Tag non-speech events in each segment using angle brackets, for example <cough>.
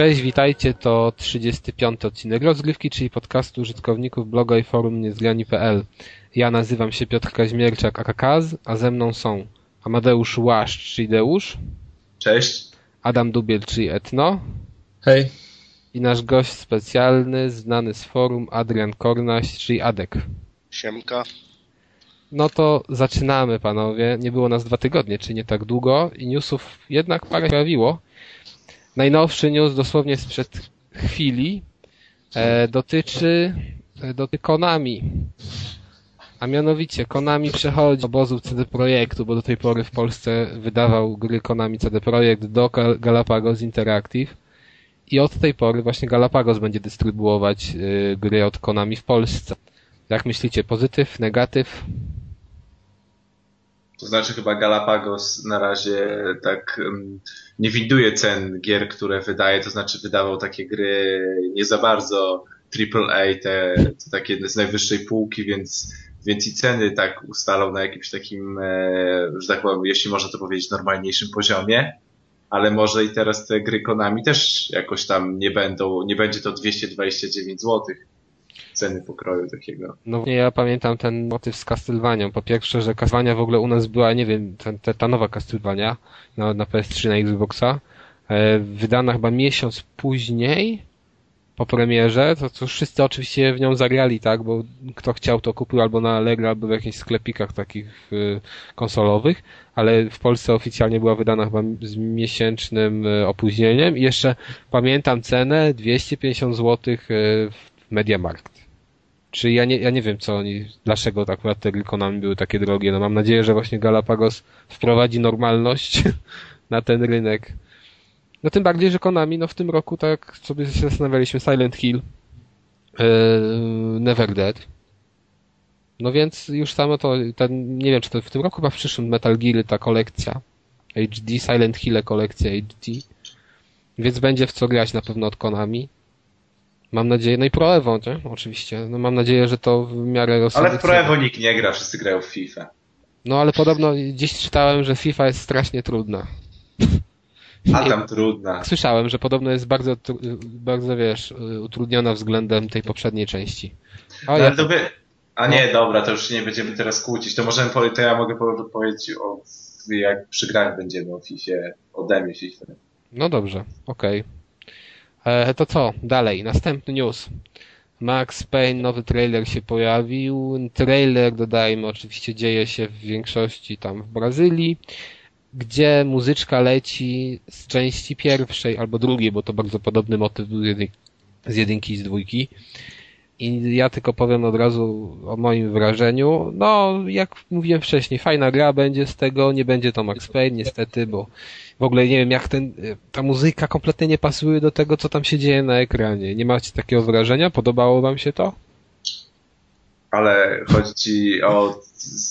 Cześć, witajcie, to 35 odcinek rozgrywki, czyli podcastu użytkowników bloga i forum niezgrani.pl. Ja nazywam się Piotr Kaźmierczak, Akakaz, a ze mną są Amadeusz Łaszcz, czyli Deusz. Cześć. Adam Dubiel, czyli Etno. Hej. I nasz gość specjalny, znany z forum, Adrian Kornaś, czyli Adek. Siemka. No to zaczynamy, panowie. Nie było nas dwa tygodnie, czy nie tak długo i newsów jednak parę pojawiło. Najnowszy news dosłownie sprzed chwili e, dotyczy, e, dotyczy Konami. A mianowicie Konami przechodzi obozu CD Projektu, bo do tej pory w Polsce wydawał gry Konami CD Projekt do Galapagos Interactive i od tej pory właśnie Galapagos będzie dystrybuować y, gry od Konami w Polsce. Jak myślicie, pozytyw, negatyw? To znaczy chyba Galapagos na razie tak nie widuje cen gier, które wydaje, to znaczy wydawał takie gry nie za bardzo AAA, te, te takie z najwyższej półki, więc, więc i ceny tak ustalą na jakimś takim, e, że tak powiem, jeśli można to powiedzieć, normalniejszym poziomie. Ale może i teraz te gry Konami też jakoś tam nie będą, nie będzie to 229 złotych ceny pokroju takiego. No ja pamiętam ten motyw z Castlevanią. Po pierwsze, że Castlevania w ogóle u nas była, nie wiem, ta, ta nowa Castlevania na, na PS3, na Xboxa, e, wydana chyba miesiąc później po premierze, to, to wszyscy oczywiście w nią zagrali, tak, bo kto chciał to kupił albo na Allegro, albo w jakichś sklepikach takich y, konsolowych, ale w Polsce oficjalnie była wydana chyba z miesięcznym y, opóźnieniem i jeszcze pamiętam cenę 250 zł y, w Mediamarkt. Czy ja nie, ja nie wiem, co oni, dlaczego tak akurat te Konami były takie drogie. No mam nadzieję, że właśnie Galapagos wprowadzi normalność <laughs> na ten rynek. No tym bardziej, że Konami, no w tym roku, tak sobie zastanawialiśmy, Silent Hill, yy, Never Dead. No więc już samo to, ten, nie wiem, czy to w tym roku, chyba w przyszłym Metal Gear ta kolekcja HD, Silent Hill kolekcja HD. Więc będzie w co grać na pewno od Konami. Mam nadzieję, no i Pro Evo, nie? Oczywiście. No mam nadzieję, że to w miarę rozsądnie. Ale w Pro Evo nikt nie gra, wszyscy grają w FIFA. No ale podobno gdzieś czytałem, że FIFA jest strasznie trudna. A tam trudna. <laughs> Słyszałem, że podobno jest bardzo, bardzo wiesz, utrudniona względem tej poprzedniej części. O, no, ja... to by... A nie, dobra, to już nie będziemy teraz kłócić. To możemy to ja mogę powiedzieć o jak przy grach będziemy o FIFA, ode mnie FIFA. No dobrze, okej. Okay. E, to co? Dalej. Następny news. Max Payne, nowy trailer się pojawił. Trailer, dodajmy, oczywiście dzieje się w większości tam w Brazylii, gdzie muzyczka leci z części pierwszej albo drugiej, bo to bardzo podobny motyw z jedynki i z dwójki. I ja tylko powiem od razu o moim wrażeniu. No, jak mówiłem wcześniej, fajna gra będzie z tego, nie będzie to Max Payne niestety, bo w ogóle nie wiem, jak ten, ta muzyka kompletnie nie pasuje do tego, co tam się dzieje na ekranie. Nie macie takiego wrażenia? Podobało wam się to? Ale chodzi ci o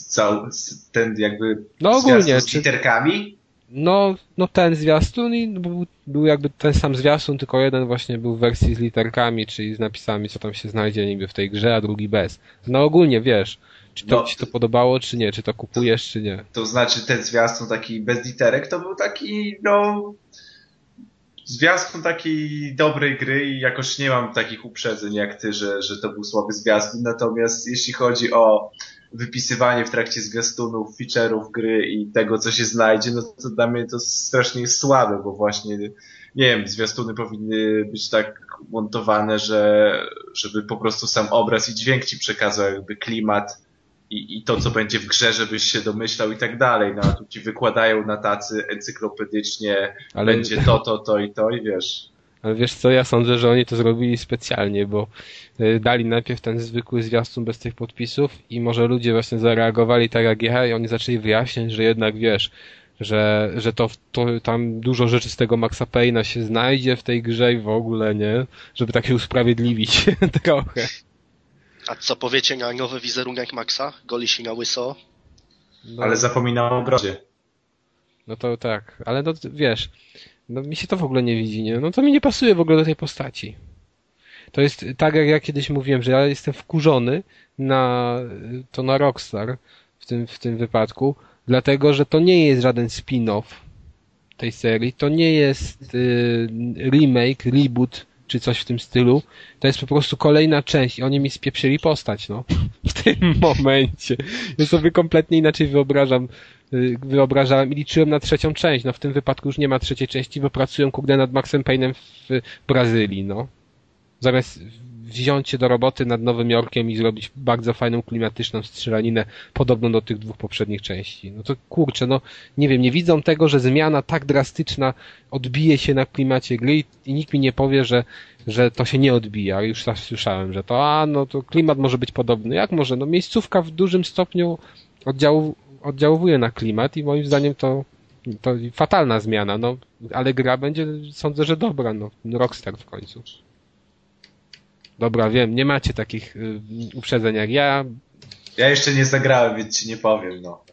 cały, ten jakby no ogólnie, z literkami? No, no ten zwiastun i był, był jakby ten sam zwiastun, tylko jeden właśnie był w wersji z literkami, czyli z napisami, co tam się znajdzie niby w tej grze, a drugi bez. No ogólnie wiesz, czy to no, ci to podobało, czy nie, czy to kupujesz, czy nie. To znaczy ten zwiastun taki bez literek to był taki, no zwiastun takiej dobrej gry i jakoś nie mam takich uprzedzeń jak ty, że, że to był słaby zwiastun, natomiast jeśli chodzi o wypisywanie w trakcie zwiastunów, feature'ów gry i tego, co się znajdzie, no to dla mnie to strasznie jest słabe, bo właśnie, nie wiem, zwiastuny powinny być tak montowane, że, żeby po prostu sam obraz i dźwięk ci przekazał jakby klimat i, i to, co będzie w grze, żebyś się domyślał i tak dalej. No a tu ci wykładają na tacy encyklopedycznie, Ale... będzie to, to, to i to i wiesz. Ale wiesz co, ja sądzę, że oni to zrobili specjalnie, bo y, dali najpierw ten zwykły zwiastun bez tych podpisów i może ludzie właśnie zareagowali tak jak ja i oni zaczęli wyjaśniać, że jednak wiesz, że, że to, to tam dużo rzeczy z tego Maxa Payne'a się znajdzie w tej grze i w ogóle, nie? Żeby tak się usprawiedliwić <laughs> trochę. A co powiecie na nowy wizerunek Maxa? Goli się na łyso? No. Ale zapominał o brodzie. No to tak, ale no wiesz, no mi się to w ogóle nie widzi, nie? No to mi nie pasuje w ogóle do tej postaci. To jest tak, jak ja kiedyś mówiłem, że ja jestem wkurzony na to na Rockstar w tym, w tym wypadku, dlatego, że to nie jest żaden spin-off tej serii to nie jest y, remake, reboot czy coś w tym stylu. To jest po prostu kolejna część i oni mi spieprzyli postać, no. W tym <laughs> momencie. Ja sobie kompletnie inaczej wyobrażam, y, wyobrażałem i liczyłem na trzecią część. No w tym wypadku już nie ma trzeciej części, bo pracują kurde nad Maxem Payne'em w Brazylii, no. Zamiast wziąć się do roboty nad Nowym Jorkiem i zrobić bardzo fajną, klimatyczną strzelaninę, podobną do tych dwóch poprzednich części. No to kurczę, no nie wiem, nie widzą tego, że zmiana tak drastyczna odbije się na klimacie gry i, nikt mi nie powie, że, że to się nie odbija. Już raz słyszałem, że to, a no to klimat może być podobny. Jak może? No miejscówka w dużym stopniu oddziału, oddziałuje na klimat i moim zdaniem to to fatalna zmiana, no, ale gra będzie, sądzę, że dobra, no, Rockstar w końcu. Dobra, wiem, nie macie takich y, uprzedzeń jak ja. Ja jeszcze nie zagrałem, więc ci nie powiem, no.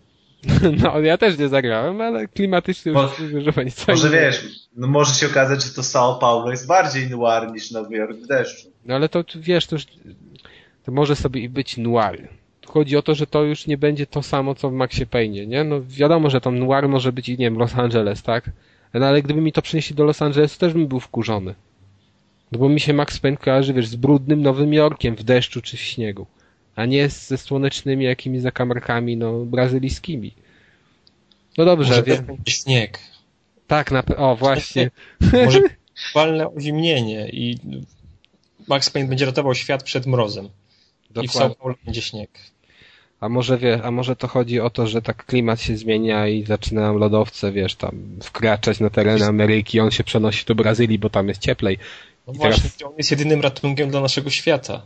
<laughs> No, ja też nie zagrałem, ale klimatycznie Bo- już mówię, że co Może innego. wiesz, no może się okazać, że to São Paulo jest bardziej noir niż Nowy Jork w deszczu. No ale to wiesz, to już to może sobie i być noir. Chodzi o to, że to już nie będzie to samo, co w Maxie Payne, nie? No wiadomo, że tam noir może być, i nie wiem, Los Angeles, tak? No ale gdyby mi to przynieśli do Los Angeles, też bym był wkurzony. No bo mi się Max Payne kojarzy, wiesz, z brudnym Nowym Jorkiem w deszczu czy w śniegu. A nie z- ze słonecznymi jakimiś zakamarkami, no, brazylijskimi. No dobrze, Może wiem. śnieg. Tak, na, o właśnie. Może <laughs> walne oziemnienie i Max Payne będzie ratował świat przed mrozem. I w Dokładnie. São Paulo będzie śnieg. A może wie, a może to chodzi o to, że tak klimat się zmienia i zaczynają lodowce, wiesz, tam wkraczać na tereny Ameryki, on się przenosi do Brazylii, bo tam jest cieplej. No teraz- właśnie, on jest jedynym ratunkiem dla naszego świata.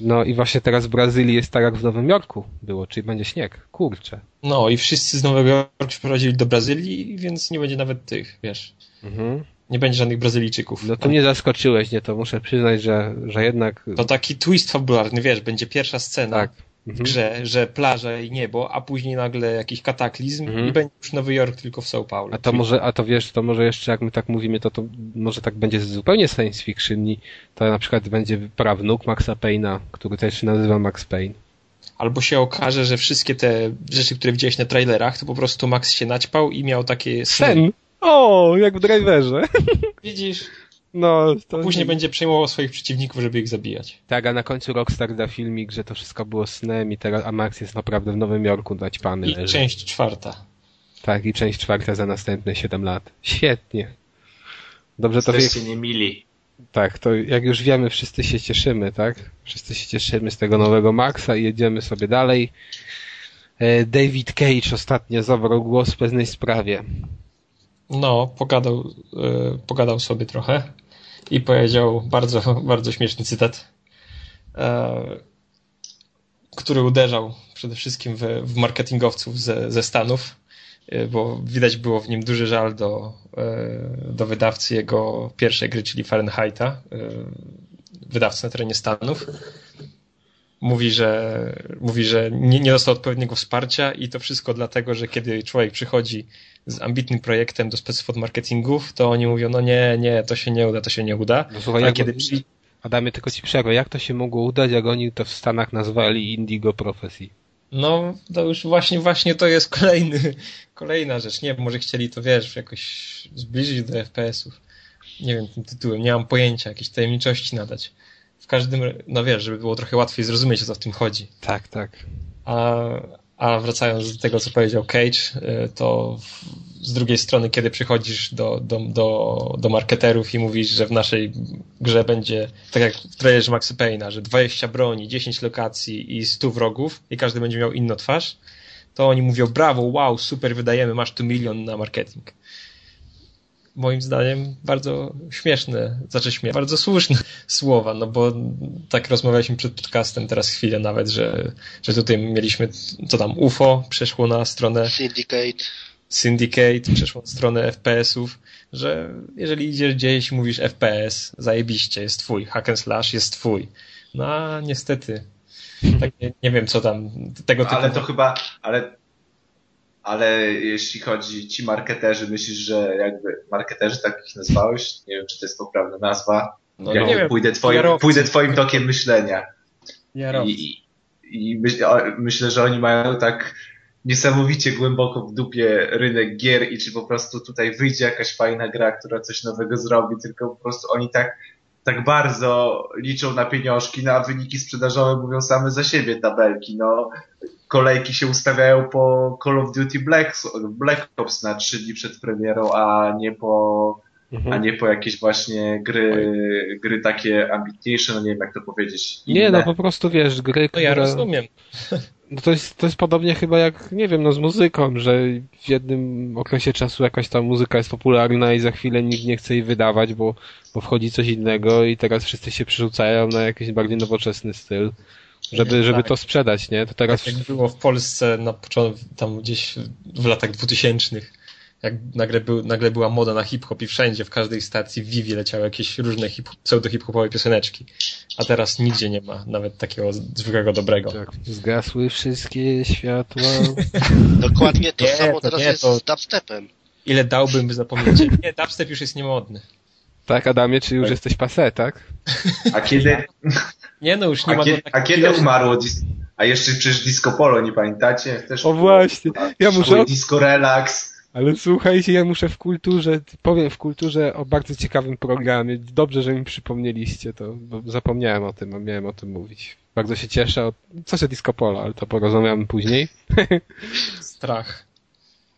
No i właśnie teraz w Brazylii jest tak jak w Nowym Jorku było, czyli będzie śnieg. Kurczę. No i wszyscy z Nowego Jorku przeprowadzili do Brazylii, więc nie będzie nawet tych, wiesz. Mhm. Nie będzie żadnych Brazylijczyków. No to mnie zaskoczyłeś, nie? To muszę przyznać, że, że jednak... To taki twist fabularny, wiesz, będzie pierwsza scena Tak. W Mhm. grze, że plaża i niebo, a później nagle jakiś kataklizm Mhm. i będzie już Nowy Jork tylko w São Paulo. A to może, a to wiesz, to może jeszcze jak my tak mówimy, to to może tak będzie zupełnie science fiction i to na przykład będzie prawnuk Maxa Payne'a, który też się nazywa Max Payne. Albo się okaże, że wszystkie te rzeczy, które widziałeś na trailerach, to po prostu Max się naćpał i miał takie sny. Sen! O, jak w driverze. Widzisz? No, to Później będzie przejmował swoich przeciwników, żeby ich zabijać. Tak, a na końcu Rockstar da filmik, że to wszystko było snem i teraz, a Max jest naprawdę w Nowym Jorku naćpany I leży. część czwarta. Tak, i część czwarta za następne 7 lat. Świetnie. Dobrze to wie, nie mili. tak, to jak już wiemy, wszyscy się cieszymy, tak? Wszyscy się cieszymy z tego nowego Maxa i jedziemy sobie dalej. E, David Cage ostatnio zabrał głos w pewnej sprawie. No, pogadał, e, pogadał sobie trochę i powiedział bardzo, bardzo śmieszny cytat, e, który uderzał przede wszystkim w, w marketingowców ze, ze Stanów, e, bo widać było w nim duży żal do, e, do wydawcy jego pierwszej gry, czyli Fahrenheita, wydawcy na terenie Stanów. Mówi, że, mówi, że nie, nie dostał odpowiedniego wsparcia i to wszystko dlatego, że kiedy człowiek przychodzi z ambitnym projektem do speców od marketingów, to oni mówią, no nie, nie, to się nie uda, to się nie uda. No słuchaj, A jak kiedy przy... Adamie, tylko ci przerwę, jak to się mogło udać, jak oni to w Stanach nazwali Indigo Prophecy? No, to już właśnie, właśnie to jest kolejny, kolejna rzecz. Nie wiem, może chcieli to, wiesz, jakoś zbliżyć do FPS-ów. Nie wiem, tym tytułem, nie mam pojęcia, jakiejś tajemniczości nadać. W każdym, no wiesz, żeby było trochę łatwiej zrozumieć, o co w tym chodzi. Tak, tak. A, a wracając do tego, co powiedział Cage, y, to z drugiej strony, kiedy przychodzisz do, do, do, do marketerów i mówisz, że w naszej grze będzie, tak jak w trailerze Maxy Payne'a, że 20 broni, 10 lokacji i 100 wrogów i każdy będzie miał inną twarz, to oni mówią, brawo, wow, super, wydajemy, masz tu milion na marketing. Moim zdaniem bardzo śmieszne, znaczy śmieszne, bardzo słuszne <laughs> słowa, no bo tak rozmawialiśmy przed podcastem teraz chwilę nawet, że, że tutaj mieliśmy, co tam, UFO przeszło na stronę Syndicate. Syndicate, przeszło na stronę FPS-ów, że jeżeli idziesz gdzieś i mówisz FPS, zajebiście, jest twój, hack and slash jest twój. No a niestety, <laughs> tak nie, nie wiem co tam, tego typu... Ale to chyba, ale, ale jeśli chodzi ci marketerzy, myślisz, że jakby marketerzy tak ich nazwałeś? Nie wiem, czy to jest poprawna nazwa. no, Jak nie wiem, pójdę, twoim, jarowcy. pójdę twoim tokiem myślenia. jarowcy. I, i myśl, myślę, że oni mają tak niesamowicie głęboko w dupie rynek gier i czy po prostu tutaj wyjdzie jakaś fajna gra, która coś nowego zrobi, tylko po prostu oni tak, tak bardzo liczą na pieniążki, no a wyniki sprzedażowe mówią same za siebie tabelki, no kolejki się ustawiają po Call of Duty Black, Black Ops na trzy dni przed premierą, a nie po Mhm. a nie po jakieś właśnie gry, gry takie ambitniejsze, no nie wiem jak to powiedzieć. Inne. Nie, no po prostu wiesz, gry, które... No ja rozumiem. <laughs> No to jest, to jest podobnie chyba jak, nie wiem, no z muzyką, że w jednym okresie czasu jakaś tam muzyka jest popularna i za chwilę nikt nie chce jej wydawać, bo, bo wchodzi coś innego i teraz wszyscy się przerzucają na jakiś bardziej nowoczesny styl żeby, żeby tak. to sprzedać, nie? To teraz... Tak jak było w Polsce na początku, tam gdzieś w latach dwutysięcznych, jak nagle, był, nagle była moda na hip-hop i wszędzie, w każdej stacji w Vivi leciały jakieś różne hip, pseudo-hip-hopowe pioseneczki. A teraz nigdzie nie ma nawet takiego zwykłego dobrego. Tak, zgasły wszystkie światła. <laughs> Dokładnie to nie, samo to teraz nie, jest to... z dubstepem. Ile dałbym, by zapomnieć. <laughs> Nie, dubstep już jest niemodny. Tak, Adamie, czy już tak. jesteś pase, tak? A kiedy... Nie no, już nie a ma... Kiedy, a kiedy umarło A jeszcze przecież Disco Polo, nie pamiętacie? Też o właśnie, ja muszę... Disco Relax. Ale słuchajcie, ja muszę w kulturze, powiem w kulturze o bardzo ciekawym programie. Dobrze, że mi przypomnieliście to, bo zapomniałem o tym, a miałem o tym mówić. Bardzo się cieszę. Co się Disco Polo, ale to porozmawiamy później. <laughs> Strach.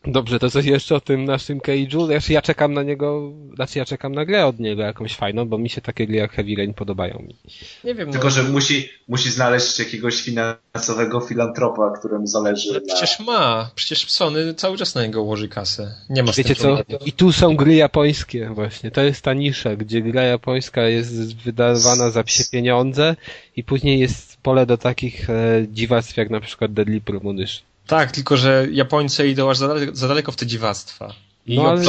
Dobrze, to coś jeszcze o tym naszym Cage'u? Znaczy ja czekam na niego, znaczy ja czekam na grę od niego jakąś fajną, bo mi się takie gry jak Heavy Rain podobają mi. Nie wiem. Tylko, no... że musi, musi znaleźć jakiegoś finansowego filantropa, któremu zależy. Ale na... przecież ma, przecież Sony cały czas na niego ułoży kasę. Nie ma Wiecie co? I tu są gry japońskie właśnie. To jest ta nisza, gdzie gra japońska jest wydawana za psie pieniądze i później jest pole do takich e, dziwactw jak na przykład Deadly Premonition. Tak, tylko że Japońcy idą aż za daleko, za daleko w te dziwactwa. I no, ale...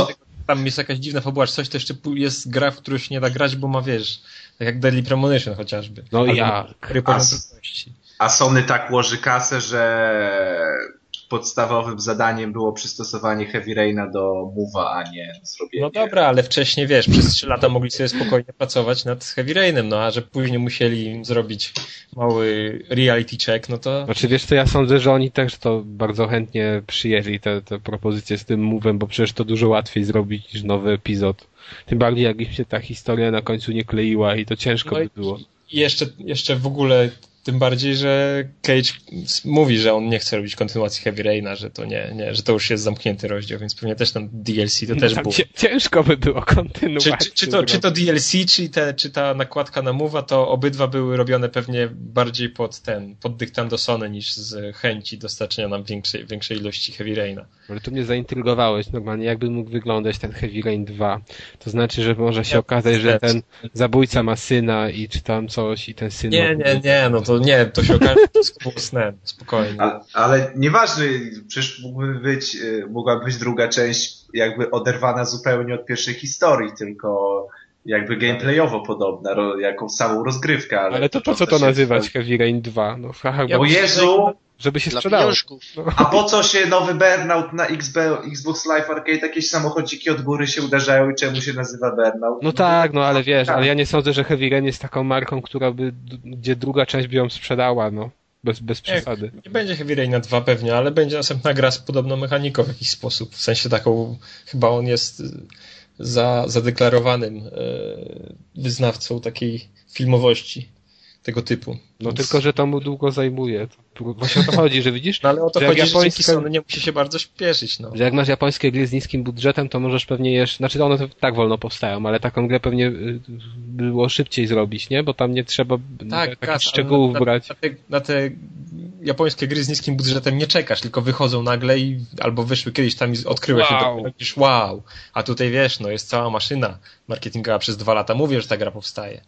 tam jest jakaś dziwna fabuła, coś to jeszcze jest gra, w którą się nie da grać, bo ma, wiesz, tak jak Deadly Premonition chociażby. No ja. A, a Sony tak łoży kasę, że podstawowym zadaniem było przystosowanie Heavy Raina do Move'a, a nie zrobienie... No dobra, ale wcześniej, wiesz, przez 3 lata mogli sobie spokojnie pracować nad Heavy Rainem, no a że później musieli zrobić mały reality check, no to... Znaczy wiesz co, ja sądzę, że oni też to bardzo chętnie przyjęli, te, te propozycje z tym Move'em, bo przecież to dużo łatwiej zrobić niż nowy epizod. Tym bardziej jak im się ta historia na końcu nie kleiła i to ciężko no by było. I jeszcze, jeszcze w ogóle tym bardziej, że Cage mówi, że on nie chce robić kontynuacji Heavy Raina, że to nie, nie, że to już jest zamknięty rozdział, więc pewnie też tam DLC to też było. Ciężko by było kontynuować. Czy, czy, czy, to, czy to DLC, czy, te, czy ta nakładka na Mowa, to obydwa były robione pewnie bardziej pod ten, pod dyktando Sony niż z chęci dostarczenia nam większej, większej ilości Heavy Raina. Ale tu mnie zaintrygowałeś normalnie, jakby mógł wyglądać ten Heavy Rain 2. To znaczy, że może się ja, okazać, że ten zabójca ma syna i czy tam coś i ten syn... Nie, nie, nie, no to nie, to się okaże, że to było snem, spokojnie. Ale, ale nieważne, przecież mógłby być, y, mogłaby być druga część jakby oderwana zupełnie od pierwszej historii, tylko jakby gameplayowo podobna, jaką samą rozgrywkę. Ale, ale to po co to nazywać Heavy Rain 2? No, haha, ja, bo Jezu! Żeby się sprzedało. No. A po co się nowy Burnout na Xbox Live Arcade, jakieś samochodziki od góry się uderzają i czemu się nazywa Burnout? No tak, no ale wiesz, ale ja nie sądzę, że Heavy Rain jest taką marką, która by, gdzie druga część by ją sprzedała, no. Bez, bez przesady. Nie, nie będzie Heavy Rain na 2 pewnie, ale będzie następna gra z podobną mechaniką w jakiś sposób. W sensie taką, chyba on jest za, zadeklarowanym e, wyznawcą takiej filmowości tego typu. No Więc... tylko, że to mu długo zajmuje. Właśnie o to chodzi, że widzisz? No ale o to chodzi, japońska... że Sony nie musi się bardzo śpieszyć. No. Że jak masz japońskie gry z niskim budżetem, to możesz pewnie jeszcze... Znaczy one tak wolno powstają, ale taką grę pewnie y, było szybciej zrobić, nie? Bo tam nie trzeba tak, takich kas, szczegółów na, brać. Na te, na te japońskie gry z niskim budżetem nie czekasz, tylko wychodzą nagle i albo wyszły kiedyś tam i odkryłeś wow. się to, wow. A tutaj wiesz, no jest cała maszyna marketingowa przez dwa lata. Mówię, że ta gra powstaje.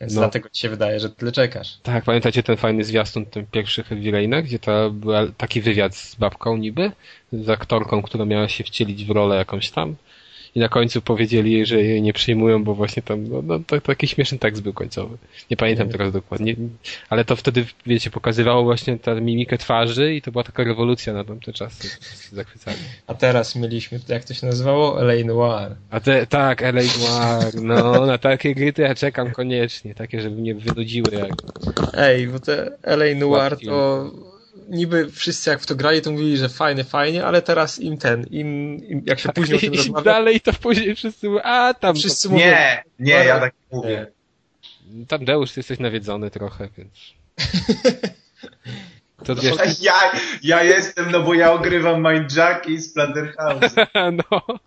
Więc no. dlatego ci się wydaje, że tyle czekasz. Tak, pamiętacie ten fajny zwiastun, ten pierwszy Heavy Rain, gdzie to był taki wywiad z babką niby, z aktorką, która miała się wcielić w rolę jakąś tam i na końcu powiedzieli jej, że jej nie przyjmują, bo właśnie tam, no, no to, to jakiś śmieszny tekst był końcowy. Nie pamiętam teraz dokładnie, ale to wtedy, wiecie, pokazywało właśnie tę mimikę twarzy i to była taka rewolucja na tamte czasy. Zachwycali. A teraz mieliśmy, jak to się nazywało? LA Noir. A te, tak, LA Noir, no, na takie gry to ja czekam koniecznie, takie, żeby mnie wynudziły jak... Ej, bo te LA Noir to niby wszyscy jak w to grali, to mówili, że fajnie, fajnie, ale teraz im ten, im, im jak się później o tym <laughs> I rozmawia, dalej to później wszyscy mówią, a tam, wszyscy mówią, Nie, nie, ja tak nie mówię. tam Deusz, ty jesteś nawiedzony trochę, więc... To wiesz, Ja, ja jestem, no bo ja ogrywam Mindjacki i Splatterhouse. <laughs> no.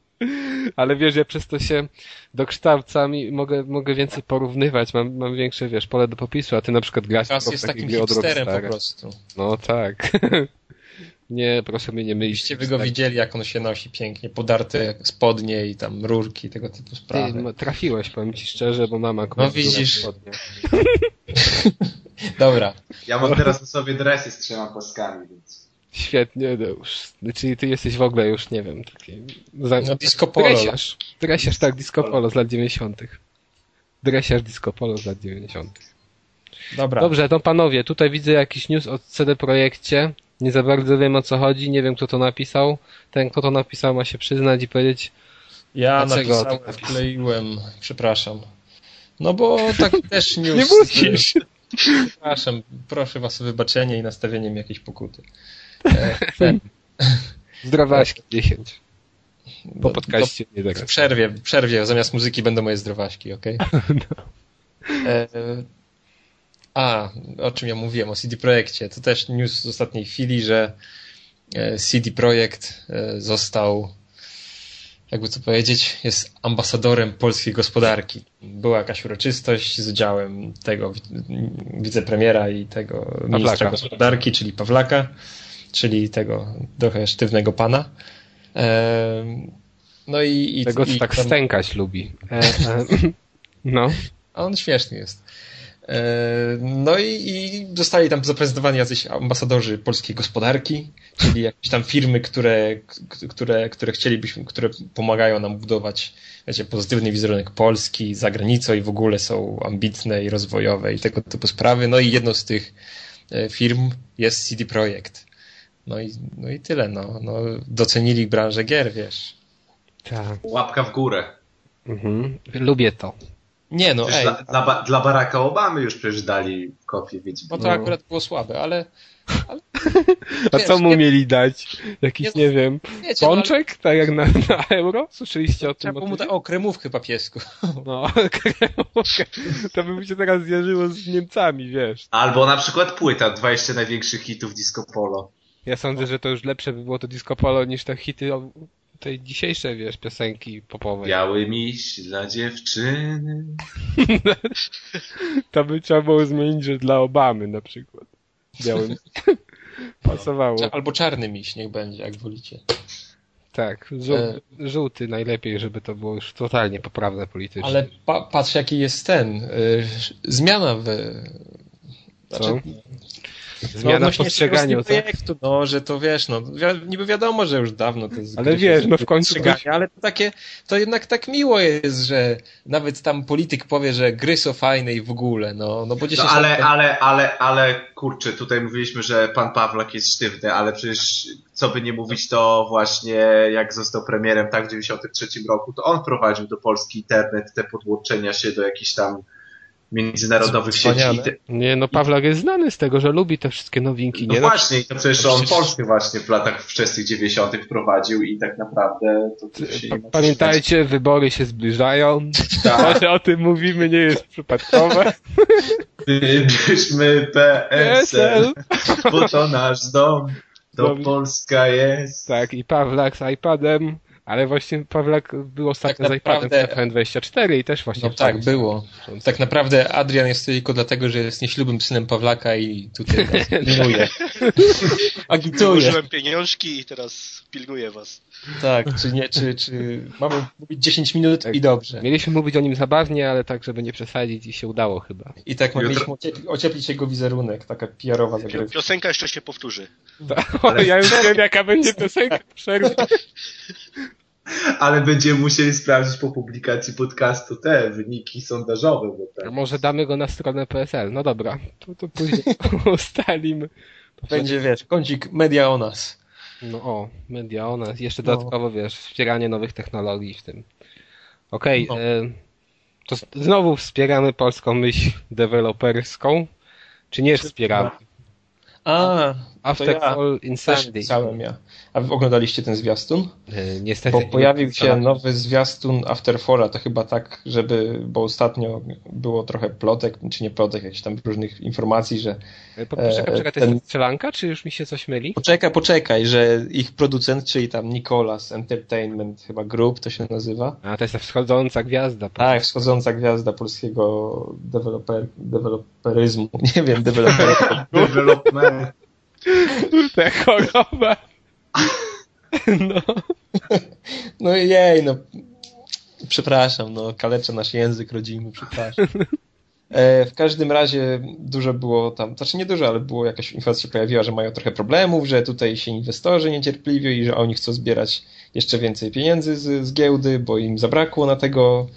Ale wiesz, ja przez to się dokształcam i mogę, mogę więcej porównywać, mam, mam większe, wiesz, pole do popisu, a ty na przykład grasz teraz po jest takim hipsterem po prostu. No tak. <laughs> nie, proszę mnie nie mylić. Byście wy go widzieli, jak on się nosi pięknie, podarte spodnie i tam rurki, tego typu Ty, sprawy. no, trafiłeś, powiem ci szczerze, bo mama No widzisz. Spodnie. <laughs> Dobra, Ja mam teraz na sobie dresy z trzema paskami, więc... Świetnie, Deusz. Czyli ty jesteś w ogóle już, nie wiem, taki... Za... no disco polo. Dresiarz. Dresiarz, tak, disco polo z lat 90. Dresiarz disco polo z lat 90. Dobra, Dobrze, to panowie, tutaj widzę jakiś news o CD Projekcie. Nie za bardzo wiem o co chodzi, nie wiem kto to napisał. Ten kto to napisał ma się przyznać i powiedzieć, ja Dlaczego napisałem, to napisał? wkleiłem, przepraszam. No bo tak <laughs> też news... nie musisz! Przepraszam, proszę was o wybaczenie i nastawienie mi jakiejś pokuty. Zdrowaśki <laughs> 10. Po do- podcaście nie W tak. przerwie, w przerwie zamiast muzyki będą moje zdrowaśki, okej? <laughs> E, A, o czym ja mówiłem, o CD Projekcie. To też news z ostatniej chwili, że e, CD Projekt e, został, jakby co powiedzieć, jest ambasadorem polskiej gospodarki. Była jakaś uroczystość z udziałem tego wi- wicepremiera i tego ministra gospodarki, czyli Pawlaka, czyli tego trochę sztywnego pana. No i, i, Tego co tak tam- stękać lubi. E, e, <laughs> no. a on śmieszny jest. E, No i, i zostali tam zaprezentowani jacyś ambasadorzy polskiej gospodarki, czyli jakieś tam firmy, które, które, które chcielibyśmy, które pomagają nam budować wiecie, pozytywny wizerunek Polski za granicą i w ogóle są ambitne i rozwojowe i tego typu sprawy. No i jedną z tych firm jest CD Projekt. No i, no i tyle, no. no. Docenili branżę gier, wiesz. Tak. Łapka w górę. Mhm. Lubię to. Nie no, Przecież ej, dla, dla, Ba- dla Baracka Obamy już przecież dali kopię, wiecie. no to No. akurat było słabe, ale... ale <laughs> A wiesz, co mu nie- mieli dać? Jakiś, Nie- nie wiem, wiecie, no, ale- pączek? Tak jak na, na euro? Słyszeliście o tym? Trzeba mu dać, o, kremówkę papiesku. <laughs> No, <laughs> kremówkę. to by mi się teraz zjarzyło z Niemcami, wiesz. Albo na przykład płyta, 20 największych hitów disco polo. Ja sądzę, że to już lepsze by było to disco polo niż te hity o tej dzisiejszej, wiesz, piosenki popowej. Biały miś dla dziewczyny. <laughs> To by trzeba było zmienić, że dla Obamy na przykład. Białym. <laughs> Pasowało. Albo czarny miś, niech będzie, jak wolicie. Tak, żół, żółty najlepiej, żeby to było już totalnie poprawne politycznie. Ale pa, patrz, jaki jest ten. Y, zmiana w. Co? Zmiana w postrzeganiu, tego co? projektu, no, że to wiesz, no, wi- niby wiadomo, że już dawno to jest. Ale wiesz, no w końcu postrzeganie, ale to takie, to jednak tak miło jest, że nawet tam polityk powie, że gry są fajne i w ogóle, no, no bo 10 No ale, lat ale, ale, ale kurczę, tutaj mówiliśmy, że pan Pawlak jest sztywny, ale przecież co by nie mówić, to właśnie jak został premierem tak w 93 roku, to on prowadził do Polski internet, te podłączenia się do jakichś tam międzynarodowych sieci. Wspaniale. I te, Nie, no Pawlak jest znany z tego, że lubi te wszystkie nowinki, no nie? właśnie, i to przecież No on przecież- Polskę właśnie w latach wczesnych 90. prowadził i tak naprawdę to, to Pamiętajcie, wybory się zbliżają. Tak, To, o tym mówimy, nie jest przypadkowe. wybierzmy PSL, bo to nasz dom, to. Polska jest. Tak, i Pawlak z iPadem, ale właśnie Pawlak był ostatnio Tak z iPadem naprawdę- w TFN24 i też właśnie... No tak, było. Tak naprawdę Adrian jest tylko dlatego, że jest nieślubnym synem Pawlaka i tutaj nas <laughs> pilnuje. <laughs> Agituje. Użyłem pieniążki i teraz pilnuję was. Tak, czy nie, czy, czy mamy mówić 10 minut Tak. i dobrze. Mieliśmy mówić o nim zabawnie, ale tak, żeby nie przesadzić i się udało chyba. I tak Jutro- mieliśmy ociepli, ocieplić jego wizerunek, taka PR-owa zagrywka. Piosenka jeszcze się powtórzy. <laughs> O, ja już wiem, jaka będzie piosenka w przerwie. <laughs> Ale będziemy musieli sprawdzić po publikacji podcastu te wyniki sondażowe, bo A tak. Może damy go na stronę PSL. No dobra, to, to później <laughs> ustalimy. Będzie, wiesz, kącik media o nas. No o, media o nas. Jeszcze No. dodatkowo, wiesz, wspieranie nowych technologii w tym. Okej, No. e, to znowu wspieramy polską myśl deweloperską. Czy nie wspieramy? A, After to ja All Insanity. pisałem ja. A wy oglądaliście ten zwiastun? E, Niestety. Bo pojawił się pisałem. nowy zwiastun Afterfalla, to chyba tak, żeby, bo ostatnio było trochę plotek, czy nie plotek, jakichś tam różnych informacji, że E, po- Poczekaj, e, poczekaj, to ten- jest strzelanka, czy już mi się coś myli? poczekaj, poczekaj, że ich producent, czyli tam Nicolas Entertainment chyba Group to się nazywa, A, to jest ta wschodząca gwiazda. tak, wschodząca gwiazda polskiego deweloper, deweloperyzmu, <laughs> nie wiem, deweloperyzmu. Development. Tę chorobę. No. No jej, no. Przepraszam, no kaleczę nasz język rodzimy, przepraszam. E, w każdym razie dużo było tam, znaczy nie dużo, ale było jakaś informacja pojawiła, że mają trochę problemów, że tutaj się inwestorzy niecierpliwią i że oni chcą zbierać jeszcze więcej pieniędzy z, z giełdy, bo im zabrakło na tego,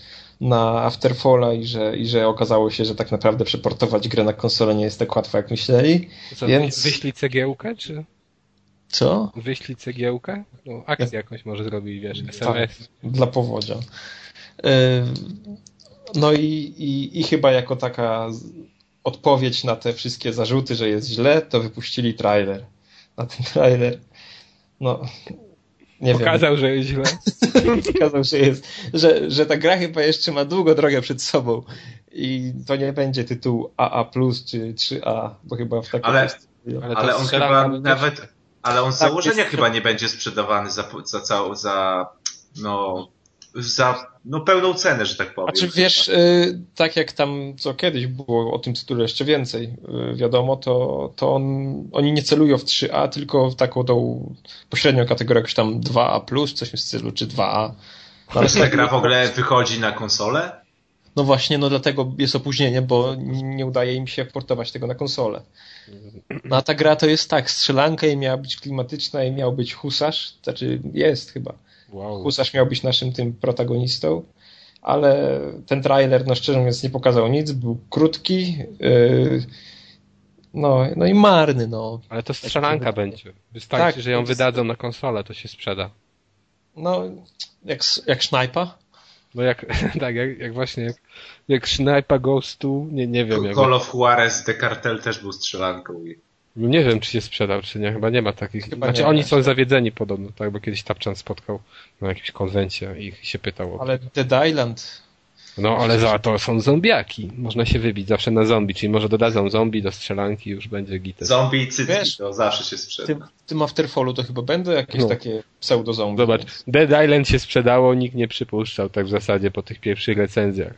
na Afterfalla i że, i że okazało się, że tak naprawdę przeportować grę na konsolę nie jest tak łatwo, jak myśleli. Co, Więc- Wyślij cegiełkę, czy Co? wyślij cegiełkę? No, akcję jakąś może zrobić, wiesz, Tak, SMS. dla powodzia. E, No i, i, i chyba jako taka odpowiedź na te wszystkie zarzuty, że jest źle, to wypuścili trailer. Na ten trailer, no, nie Pokazał, że jest źle. wiem, <laughs> pokazał, że jest, że, że ta gra chyba jeszcze ma długą drogę przed sobą i to nie będzie tytuł AA+, czy 3A, bo chyba w takim Ale- Ale, to Ale on chyba nawet, ale on z Tak, założenia jest- chyba nie będzie sprzedawany za, za całą, za, no, za, no pełną cenę, że tak powiem. Znaczy wiesz, y, tak jak tam co kiedyś było o tym tytule jeszcze więcej y, wiadomo, to, to on, oni nie celują w 3A, tylko w taką tą pośrednią kategorię, jakoś tam 2A+, coś w stylu, czy 2A. Ale <laughs> ta gra w ogóle wychodzi na konsolę? No właśnie, no dlatego jest opóźnienie, bo nie udaje im się portować tego na konsolę. No a ta gra to jest tak, strzelanka i miała być klimatyczna i miał być husarz, znaczy jest chyba. Wow. Husarz miał być naszym tym protagonistą, ale ten trailer, no szczerze mówiąc, nie pokazał nic, był krótki, yy, no, no i marny, no. Ale to strzelanka będzie. Wystarczy, Tak, że ją wydadzą na konsolę, to się sprzeda. No, jak, jak sznajpa. No jak, <laughs> tak, jak, jak właśnie, jak, jak Sniper Ghost 2, nie, nie wiem. Jak, Call of Juarez The Cartel też był strzelanką. i- nie wiem, czy się sprzedał, czy nie, chyba nie ma takich. Chyba znaczy nie. oni są zawiedzeni podobno, tak, bo kiedyś Tapczan spotkał na jakimś konwencie i się pytał o Ale Dead Island, No ale za to są zombiaki. Można się wybić zawsze na zombie, czyli może dodadzą zombie do strzelanki i już będzie gites. Zombie i cycki Wiesz, to zawsze się sprzeda. tym, w tym Afterfallu to chyba będą jakieś No. takie pseudo-zombie. Zobacz, Dead Island się sprzedało, nikt nie przypuszczał tak w zasadzie po tych pierwszych recenzjach.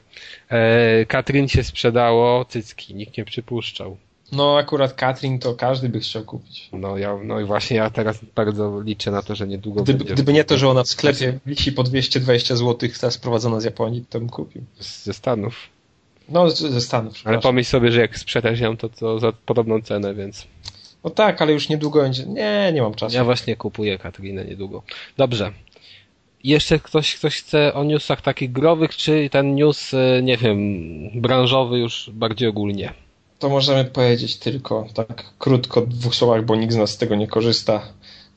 E, Katrin się sprzedało, cycki, nikt nie przypuszczał. No akurat Katrin to każdy by chciał kupić. No, ja, no i właśnie ja teraz bardzo liczę na to, że niedługo Gdyby, będzie gdyby nie to, że ona w sklepie wisi po 220 zł, ta sprowadzona z Japonii, to bym kupił. ze Stanów. No, ze Stanów, Ale pomyśl sobie, że jak sprzedasz ją, to, to za podobną cenę, więc No tak, ale już niedługo będzie. Nie, nie mam czasu. ja właśnie kupuję Katrinę niedługo. Dobrze. Jeszcze ktoś, ktoś chce o newsach takich growych, czy ten news, e, nie wiem, branżowy już bardziej ogólnie? To możemy powiedzieć tylko tak krótko, w dwóch słowach, bo nikt z nas z tego nie korzysta,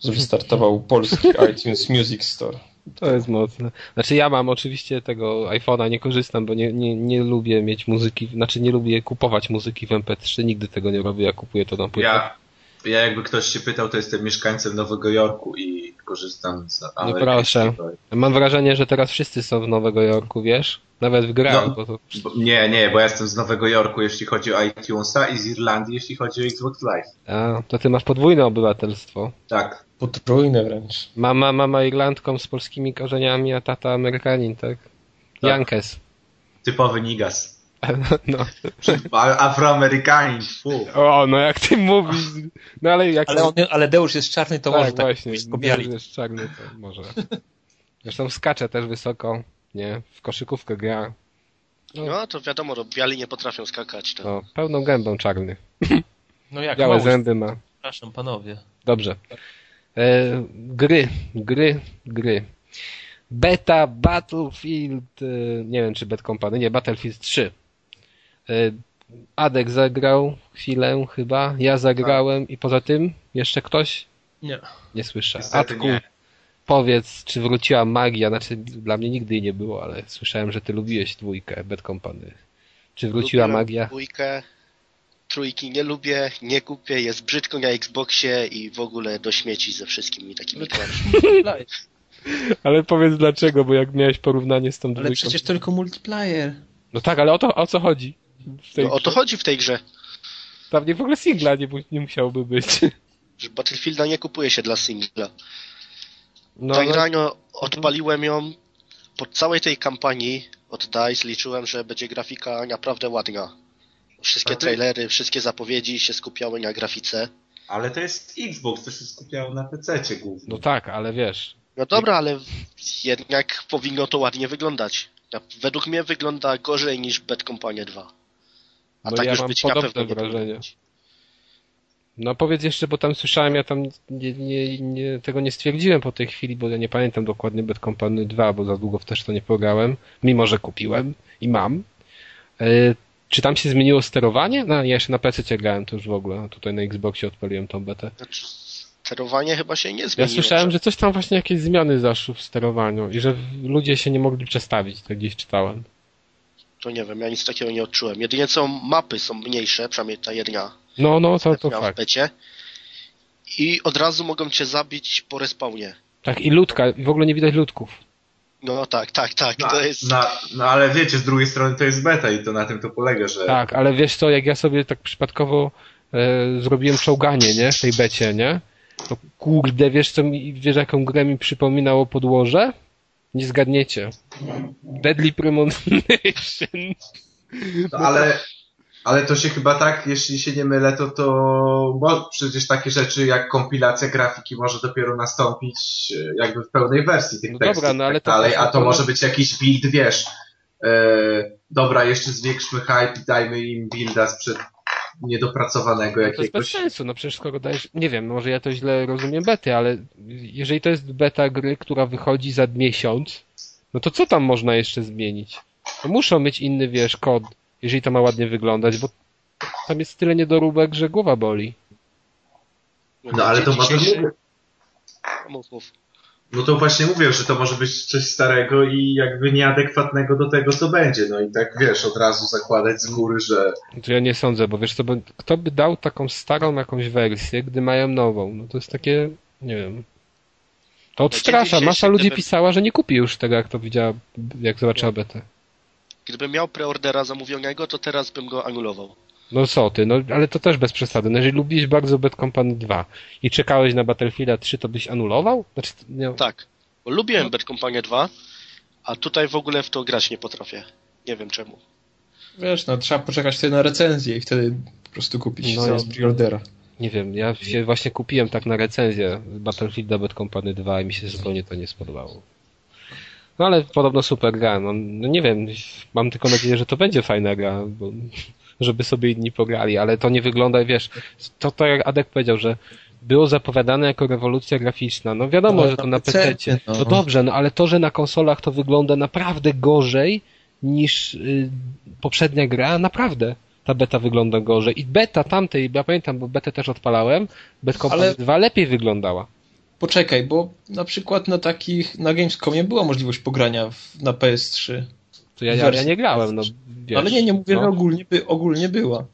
że wystartował polski <laughs> iTunes Music Store. To jest mocne. Znaczy ja mam oczywiście tego iPhone'a, nie korzystam, bo nie, nie, nie lubię mieć muzyki, znaczy nie lubię kupować muzyki w MP3, nigdy tego nie robię, ja kupuję to na płytę. Ja, ja jakby ktoś się pytał, to jestem mieszkańcem Nowego Jorku i korzystam z amerykańskiego. Mam wrażenie, że teraz wszyscy są w Nowego Jorku, wiesz? Nawet w grach, No. bo to... Bo- Nie, nie, bo ja jestem z Nowego Jorku, jeśli chodzi o iTunesa i z Irlandii, jeśli chodzi o Xbox Live. A, to ty masz podwójne obywatelstwo. Tak. Potrójne wręcz. Mama, mama Irlandką z polskimi korzeniami, a tata Amerykanin, tak? Tak. Jankes. Typowy nigas. <laughs> No. Afroamerykanin, fu. O, no jak ty mówisz. No ale jak Ale, on, ale Deusz jest czarny, to tak, może tak właśnie, wszystko biali. jest czarny, to może. Zresztą skacze też wysoko, nie? W koszykówkę gra. No to wiadomo, no, biali nie potrafią skakać. To. No, pełną gębą czarny. <laughs> No jak Białe mało, zęby ma. przepraszam panowie. Dobrze. E, gry, gry, gry. Beta Battlefield, e, nie wiem czy Bad Company, nie, Battlefield 3. E, Adek zagrał chwilę chyba, ja zagrałem i poza tym jeszcze ktoś? Nie. Nie słyszę. Niestety Adku, nie. powiedz, czy wróciła magia? Znaczy, dla mnie nigdy jej nie było, ale słyszałem, że ty lubiłeś dwójkę Bad Company. Czy wróciła Lubiłem magia? Dwójkę. trójki nie lubię, nie kupię, jest brzydko na Xboxie i w ogóle do śmieci ze wszystkimi takimi grami. <laughs> Ale powiedz dlaczego, bo jak miałeś porównanie z tą Ale dwójką... przecież tylko multiplayer. No tak, ale o to o co chodzi? W tej No, o to chodzi w tej grze, Tam nie w ogóle singla nie, nie musiałoby być. <laughs> że Battlefielda nie kupuje się dla singla. No, tak no, rano odpaliłem ją po całej tej kampanii od DICE liczyłem, że będzie grafika naprawdę ładna. Wszystkie trailery, wszystkie zapowiedzi się skupiały na grafice. Ale to jest Xbox, to się skupiało na PC głównie. no tak, ale wiesz... No dobra, ale jednak powinno to ładnie wyglądać. Według mnie wygląda gorzej niż Bad Company 2. A No tak ja już mam być podobne wrażenie. No powiedz jeszcze, bo tam słyszałem, ja tam nie, nie, nie, tego nie stwierdziłem po tej chwili, bo ja nie pamiętam dokładnie Bad Company 2, bo za długo też to nie pograłem, mimo że kupiłem i mam. E, czy tam się zmieniło sterowanie? No ja jeszcze na PC grałem to już w ogóle, a tutaj na Xboxie odpaliłem tą betę. Znaczy, sterowanie chyba się nie Ja zmieniło. słyszałem, że coś tam właśnie jakieś zmiany zaszły w sterowaniu i że ludzie się nie mogli przestawić, tak gdzieś czytałem. To nie wiem, ja nic takiego nie odczułem. Jedynie co mapy są mniejsze, przynajmniej ta jedna No, no, to, to miała w fakt. becie. I od razu mogą cię zabić po respawnie. Tak, i ludka, i w ogóle nie widać ludków. No tak, tak, tak, No, to jest... no, no ale wiecie, z drugiej strony to jest beta i to na tym to polega, że Tak, ale wiesz co, jak ja sobie tak przypadkowo e, zrobiłem czołganie, nie, w tej becie, nie? To kurde, wiesz co mi, wiesz jaką grę mi przypominało podłoże? Nie zgadniecie. Deadly Premonition. No, ale, ale to się chyba tak, jeśli się nie mylę, to, to bo przecież takie rzeczy jak kompilacja grafiki może dopiero nastąpić e, jakby w pełnej wersji tych No tekstów dobra, no ale i tak to- dalej, a to może być jakiś build, wiesz, e, dobra, jeszcze zwiększmy hype i dajmy im builda sprzed niedopracowanego No to jest bez jakiegoś. sensu, no przecież skoro dajesz, nie wiem, może ja to źle rozumiem bety, ale jeżeli to jest beta gry, która wychodzi za miesiąc, no to co tam można jeszcze zmienić? No muszą mieć inny, wiesz, kod, jeżeli to ma ładnie wyglądać, bo tam jest tyle niedoróbek, że głowa boli. No ale to może Dzisiejszy- Mów, mów. No to właśnie mówię, że to może być coś starego i jakby nieadekwatnego do tego, co będzie. No i tak wiesz, od razu zakładać z góry, że To ja nie sądzę, bo wiesz co, bo kto by dał taką starą jakąś wersję, gdy mają nową? No to jest takie, nie wiem. To odstrasza. dzisiejszy Masa ludzi gdyby- pisała, że nie kupi już tego, jak to widziała, jak zobaczyła betę. Gdybym miał preordera zamówionego, to teraz bym go anulował. No co ty, no ale to też bez przesady. No, jeżeli lubisz bardzo Bad Company 2 i czekałeś na Battlefielda 3, to byś anulował? Znaczy, nie, Tak, bo lubiłem Bad Company 2, a tutaj w ogóle w to grać nie potrafię. Nie wiem czemu. Wiesz, no trzeba poczekać wtedy na recenzję i wtedy po prostu kupić No no, ja- z preordera. nie wiem, ja się właśnie kupiłem tak na recenzję Battlefielda Bad Company 2 i mi się zupełnie to nie spodobało. No ale podobno super gra. No, no nie wiem, mam tylko nadzieję, że to będzie fajna gra, bo, żeby sobie inni pograli, ale to nie wygląda, wiesz, to tak jak Adek powiedział, że było zapowiadane jako rewolucja graficzna. No wiadomo, No, że to na PC-cie, PC. no. No dobrze, no ale to, że na konsolach to wygląda naprawdę gorzej niż y, poprzednia gra, naprawdę. Ta beta wygląda gorzej. I beta tamtej, ja pamiętam, bo betę też odpalałem, Company Ale- 2 lepiej wyglądała. Poczekaj, bo na przykład na takich, na Gamescomie była możliwość pogrania w, na PS3. To ja, ja, ja nie grałem, no wiesz, Ale nie, nie mówię, no. że ogólnie, by, ogólnie była.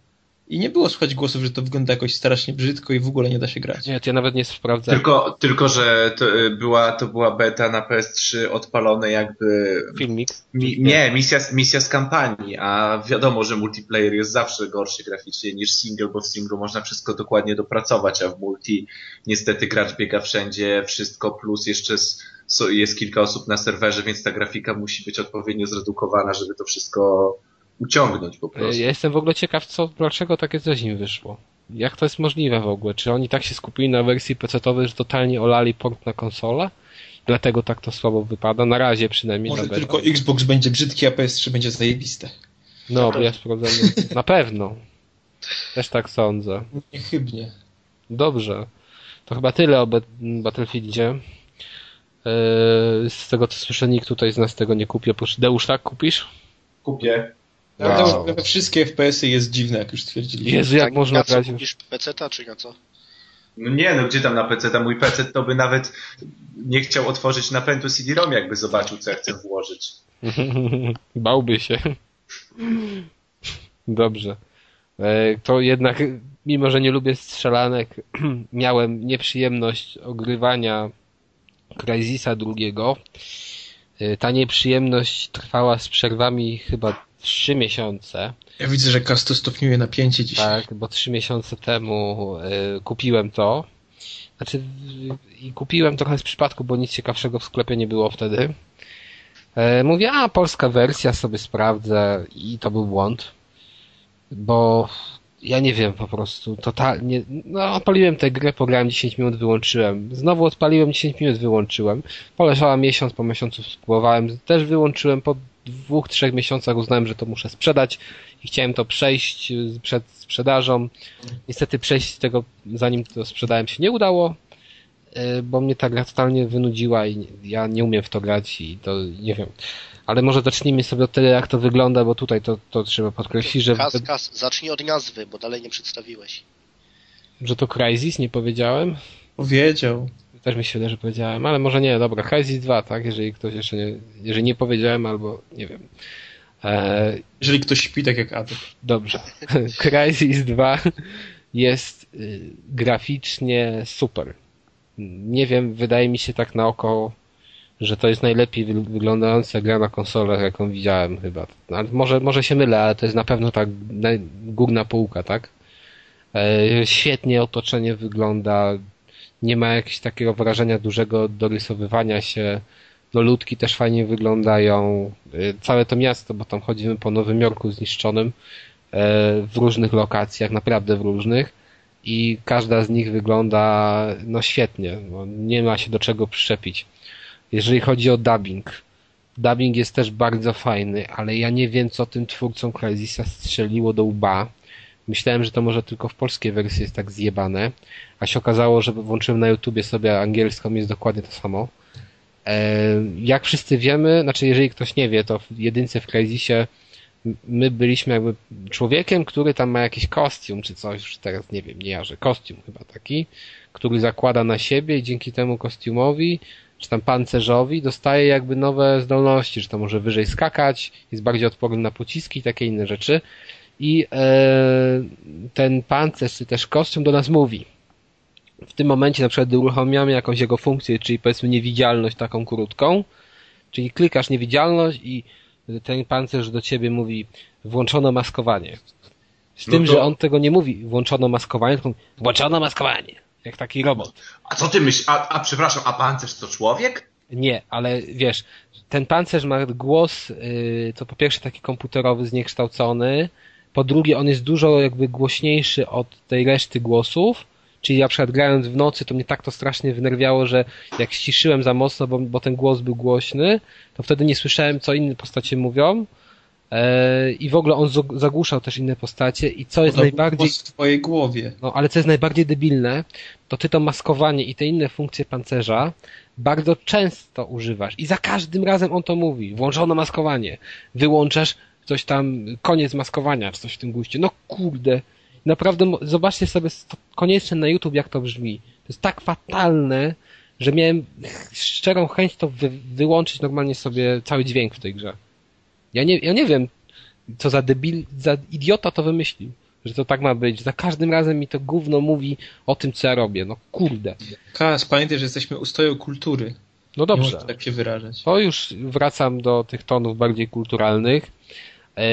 I nie było słychać głosów, że to wygląda jakoś strasznie brzydko i w ogóle nie da się grać. Nie, to ja nawet nie sprawdzałem. tylko, tylko że to y, była, to była beta na PS3 odpalone jakby Filmik. Mi, nie, misja, misja z kampanii, a wiadomo, że multiplayer jest zawsze gorszy graficznie niż single, bo w singlu można wszystko dokładnie dopracować, a w multi niestety gracz biega wszędzie, wszystko plus jeszcze s- so, jest kilka osób na serwerze, więc ta grafika musi być odpowiednio zredukowana, żeby to wszystko uciągnąć po Ja prostu. jestem w ogóle ciekaw, co, dlaczego takie coś im wyszło. Jak to jest możliwe w ogóle? Czy oni tak się skupili na wersji PC-owej, że totalnie olali port na konsolę? Dlatego tak to słabo wypada, na razie przynajmniej Może beta. tylko Xbox będzie brzydki, a PS3 będzie zajebiste. No, bo ja sprawdzam. <laughs> Na pewno. Też tak sądzę. Niechybnie. Dobrze. To chyba tyle o Bat- Battlefieldzie. Eee, Z tego co słyszę, nikt tutaj z nas tego nie kupi. Oprócz Deusz, tak kupisz? Kupię. Wow. we wszystkie FPS-y jest dziwne, jak już stwierdziliśmy. Jezu, jak Tak, można na co grać kupisz PC-ta, czy na co? No nie, no gdzie tam na PC, tam mój PC to by nawet nie chciał otworzyć napędu CD-ROM, jakby zobaczył, co ja chcę włożyć. <laughs> Bałby się. Dobrze. E, to jednak, mimo że nie lubię strzelanek, <clears throat> miałem nieprzyjemność ogrywania Crysisa drugiego. E, ta nieprzyjemność trwała z przerwami chyba trzy miesiące. Ja widzę, że Kasto stopniuje napięcie dzisiaj. Tak, bo trzy miesiące temu y, kupiłem to. Znaczy, i kupiłem trochę z przypadku, bo nic ciekawszego w sklepie nie było wtedy. E, mówię, a polska wersja sobie sprawdzę i to był błąd. Bo ja nie wiem po prostu, totalnie, no odpaliłem tę grę, pograłem 10 minut, wyłączyłem. Znowu odpaliłem 10 minut, wyłączyłem. Poleżała miesiąc, po miesiącu spróbowałem, też wyłączyłem, po dwóch, trzech miesiącach uznałem, że to muszę sprzedać i chciałem to przejść przed sprzedażą. Niestety przejść tego, zanim to sprzedałem się nie udało, e, bo mnie ta gra totalnie wynudziła i ja nie umiem w to grać i to nie wiem. Ale może zacznijmy sobie od tego, jak to wygląda, bo tutaj to, to trzeba podkreślić, że... Kas, kas, zacznij od nazwy, bo dalej nie przedstawiłeś. Że to Crysis, nie powiedziałem? Powiedział. Też mi się wydaje, że powiedziałem, ale może nie, dobra, Crysis 2, tak? Jeżeli ktoś jeszcze nie, jeżeli nie powiedziałem, albo nie wiem. E... Jeżeli ktoś śpi tak jak Adek. Dobrze. <laughs> Crysis 2 jest y, graficznie super. Nie wiem, wydaje mi się tak na oko że to jest najlepiej wyglądająca gra na konsolach, jaką widziałem chyba. może, może się mylę, ale to jest na pewno tak górna półka, tak? E, świetnie otoczenie wygląda, nie ma jakiegoś takiego wrażenia dużego dorysowywania się, no ludki też fajnie wyglądają, e, całe to miasto, bo tam chodzimy po Nowym Jorku zniszczonym, e, w różnych lokacjach, naprawdę w różnych i każda z nich wygląda no świetnie, no, nie ma się do czego przyczepić. Jeżeli chodzi o dubbing, dubbing jest też bardzo fajny, ale ja nie wiem, co tym twórcom Crysisa strzeliło do łba. Myślałem, że to może tylko w polskiej wersji jest tak zjebane, a się okazało, że włączyłem na YouTubie sobie angielską, jest dokładnie to samo. E, jak wszyscy wiemy, znaczy jeżeli ktoś nie wie, to w jedynce w Crysisie my byliśmy jakby człowiekiem, który tam ma jakiś kostium czy coś, już teraz nie wiem, nie jarzę, kostium chyba taki, który zakłada na siebie i dzięki temu kostiumowi czy tam pancerzowi dostaje jakby nowe zdolności, że to może wyżej skakać, jest bardziej odporny na pociski i takie inne rzeczy. I e, ten pancerz, czy też kostium do nas mówi. W tym momencie na przykład gdy uruchamiamy jakąś jego funkcję, czyli powiedzmy niewidzialność taką krótką, czyli klikasz niewidzialność i ten pancerz do ciebie mówi włączono maskowanie. Z no tym, to... że on tego nie mówi włączono maskowanie, tylko włączono maskowanie. Jak taki robot. A co ty myślisz? A, a przepraszam, a pancerz to człowiek? Nie, ale wiesz, ten pancerz ma głos, yy, to po pierwsze taki komputerowy, zniekształcony, po drugie on jest dużo jakby głośniejszy od tej reszty głosów, czyli na przykład grając w nocy to mnie tak to strasznie wynerwiało, że jak ściszyłem za mocno, bo, bo ten głos był głośny, to wtedy nie słyszałem co inne postacie mówią, I w ogóle on zagłuszał też inne postacie i co jest najbardziej... w twojej głowie. No, ale co jest najbardziej debilne, to ty to maskowanie i te inne funkcje pancerza bardzo często używasz i za każdym razem on to mówi. Włączono maskowanie. Wyłączasz coś tam, koniec maskowania, czy coś w tym guście. No kurde. Naprawdę zobaczcie sobie koniecznie na YouTube, jak to brzmi. To jest tak fatalne, że miałem szczerą chęć to wy wyłączyć normalnie sobie cały dźwięk w tej grze. Ja nie, ja nie wiem, co za debil, za idiota to wymyślił. Że to tak ma być. Za każdym razem mi to gówno mówi o tym, co ja robię. No kurde. Kas, pamiętaj, że jesteśmy ustoją kultury. No dobrze. Nie tak się wyrażać. To już wracam do tych tonów bardziej kulturalnych. E,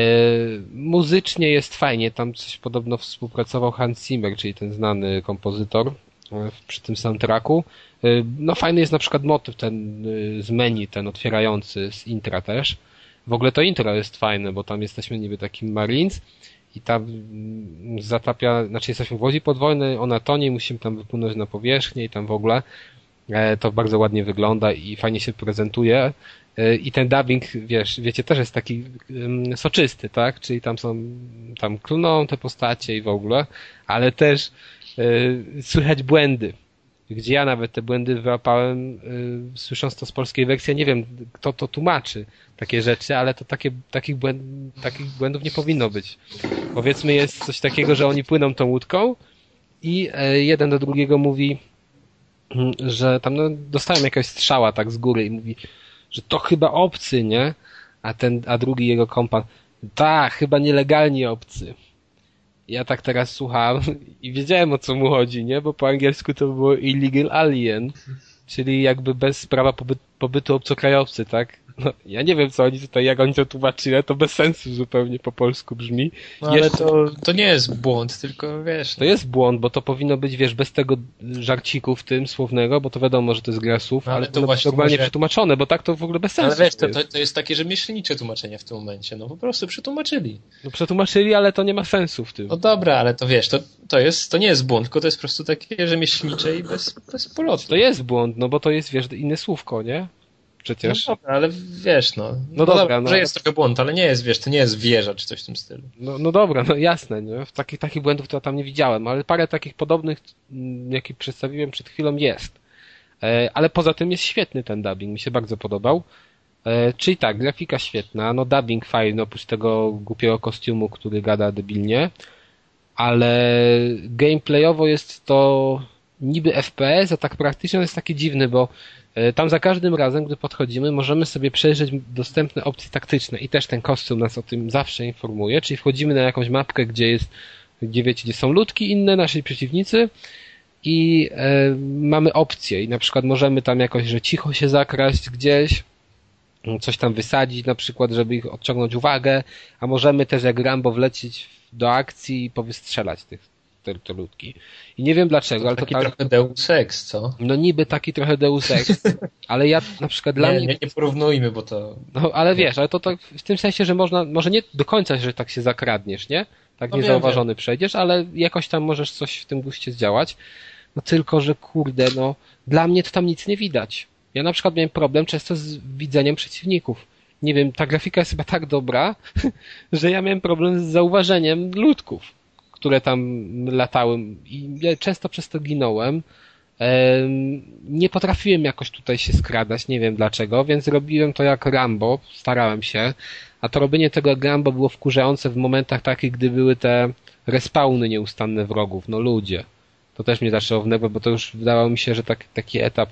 muzycznie jest fajnie. Tam coś podobno współpracował Hans Zimmer, czyli ten znany kompozytor e, przy tym soundtracku. E, no fajny jest na przykład motyw ten z menu, ten otwierający z intra też w ogóle to intro jest fajne, bo tam jesteśmy niby takim Marines i tam zatapia, znaczy jesteśmy w łodzi podwojnej, ona tonie i musimy tam wypłynąć na powierzchnię i tam w ogóle e, to bardzo ładnie wygląda i fajnie się prezentuje. E, I ten dubbing, wiesz, wiecie, też jest taki soczysty, tak? Czyli tam są, tam kluną te postacie i w ogóle, ale też e, słychać błędy gdzie ja nawet te błędy wyłapałem, yy, słysząc to z polskiej wersji, nie wiem, kto to tłumaczy takie rzeczy, ale to takie, takich, błęd, takich błędów nie powinno być. Powiedzmy jest coś takiego, że oni płyną tą łódką i yy, jeden do drugiego mówi, yy, że tam no, dostałem jakaś strzała tak z góry i mówi, że to chyba obcy, nie? A ten, a drugi jego kompan, tak, chyba nielegalnie obcy. Ja tak teraz słucham <laughs> i wiedziałem o co mu chodzi, nie? Bo po angielsku to było illegal alien, czyli jakby bez prawa pobytu, pobytu obcokrajowcy, tak? No, ja nie wiem co oni tutaj, jak oni to tłumaczyli, to bez sensu zupełnie po polsku brzmi. No, ale Jeszcze... to, to nie jest błąd, tylko wiesz. To no. jest błąd, bo to powinno być, wiesz, bez tego żarciku w tym słownego, bo to wiadomo, że to jest gra słów, no, ale, ale to właśnie normalnie może... przetłumaczone, bo tak to w ogóle bez sensu. Ale wiesz, to, to, to jest takie rzemieślnicze tłumaczenie w tym momencie, no po prostu przetłumaczyli. No przetłumaczyli, ale to nie ma sensu w tym. No dobra, ale to wiesz, to, to jest, to nie jest błąd, tylko to jest po prostu takie rzemieślnicze i bez, bez polotu. To jest błąd, no bo to jest, wiesz, inne słówko, nie? Przecież. No dobra, ale wiesz, no. No, no dobra, no. Że jest trochę błąd, ale nie jest, wiesz, to nie jest wieża czy coś w tym stylu. No, no dobra, no jasne, nie? W takich, takich błędów to ja tam nie widziałem, ale parę takich podobnych, mm, jakie przedstawiłem przed chwilą jest. E, ale poza tym jest świetny ten dubbing, mi się bardzo podobał. E, czyli tak, grafika świetna, no dubbing fajny, oprócz tego głupiego kostiumu, który gada debilnie, ale gameplayowo jest to niby FPS, a tak praktycznie jest taki dziwny, bo E, tam za każdym razem, gdy podchodzimy, możemy sobie przejrzeć dostępne opcje taktyczne i też ten kostium nas o tym zawsze informuje, czyli wchodzimy na jakąś mapkę, gdzie jest, gdzie wiecie, gdzie są ludki inne, nasi przeciwnicy i e, mamy opcje. I na przykład możemy tam jakoś, że cicho się zakraść gdzieś, coś tam wysadzić na przykład, żeby ich odciągnąć uwagę, a możemy też jak Rambo wlecieć do akcji i powystrzelać tych te, ludki. I nie wiem dlaczego, to ale taki to tak... trochę Deus Ex, co? No niby taki trochę Deus Ex, <laughs> ale ja na przykład dla nie, mnie... Nie, nie porównujmy, bo to... No ale wiesz, ale to tak w tym sensie, że można, może nie do końca, że tak się zakradniesz, nie? Tak no niezauważony wiem, przejdziesz, ale jakoś tam możesz coś w tym guście zdziałać. No tylko, że kurde, no dla mnie to tam nic nie widać. Ja na przykład miałem problem często z widzeniem przeciwników. Nie wiem, ta grafika jest chyba tak dobra, <laughs> że ja miałem problem z zauważeniem ludków które tam latały i ja często przez to ginąłem. Nie potrafiłem jakoś tutaj się skradać, nie wiem dlaczego, więc robiłem to jak Rambo, starałem się, a to robienie tego jak Rambo było wkurzające w momentach takich, gdy były te respawny nieustanne wrogów, no ludzie. To też mnie zaczęło wnerwać, bo to już wydawało mi się, że tak, taki etap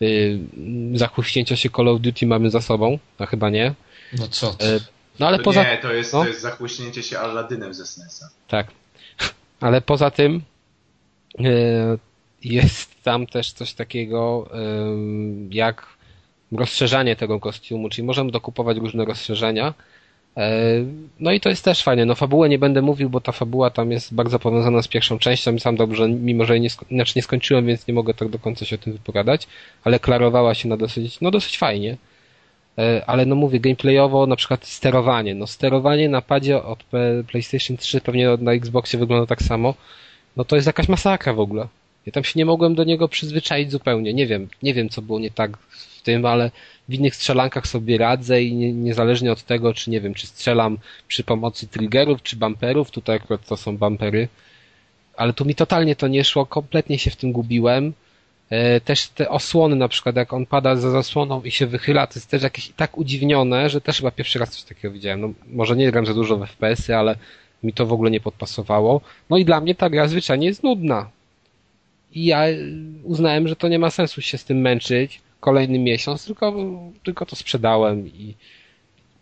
yy, zachłyśnięcia się Call of Duty mamy za sobą, a chyba nie. No co ty? No ale to poza... Nie, to jest, no? to jest zachłyśnięcie się Aladynem ze SNESa. Tak. Ale poza tym e, jest tam też coś takiego e, jak rozszerzanie tego kostiumu, czyli możemy dokupować różne rozszerzenia. E, no i to jest też fajne. No fabułę nie będę mówił, bo ta fabuła tam jest bardzo powiązana z pierwszą częścią i sam dobrze, mimo że nie, znaczy nie skończyłem, więc nie mogę tak do końca się o tym wypowiadać, ale klarowała się na dosyć, no dosyć fajnie. Ale no mówię, gameplayowo na przykład sterowanie. No sterowanie na padzie od PlayStation 3 pewnie na Xboxie wygląda tak samo. No to jest jakaś masakra w ogóle. Ja tam się nie mogłem do niego przyzwyczaić zupełnie. Nie wiem, nie wiem co było nie tak w tym, ale w innych strzelankach sobie radzę i nie, niezależnie od tego, czy nie wiem, czy strzelam przy pomocy triggerów, czy bumperów, tutaj akurat to są bumpery, ale tu mi totalnie to nie szło, kompletnie się w tym gubiłem. E, też te osłony na przykład, jak on pada za zasłoną i się wychyla, to jest też jakieś tak udziwnione, że też chyba pierwszy raz coś takiego widziałem. No, może nie gram za dużo w FPS-y, ale mi to w ogóle nie podpasowało. No i dla mnie ta gra zwyczajnie jest nudna. I ja uznałem, że to nie ma sensu się z tym męczyć kolejny miesiąc, tylko, tylko to sprzedałem i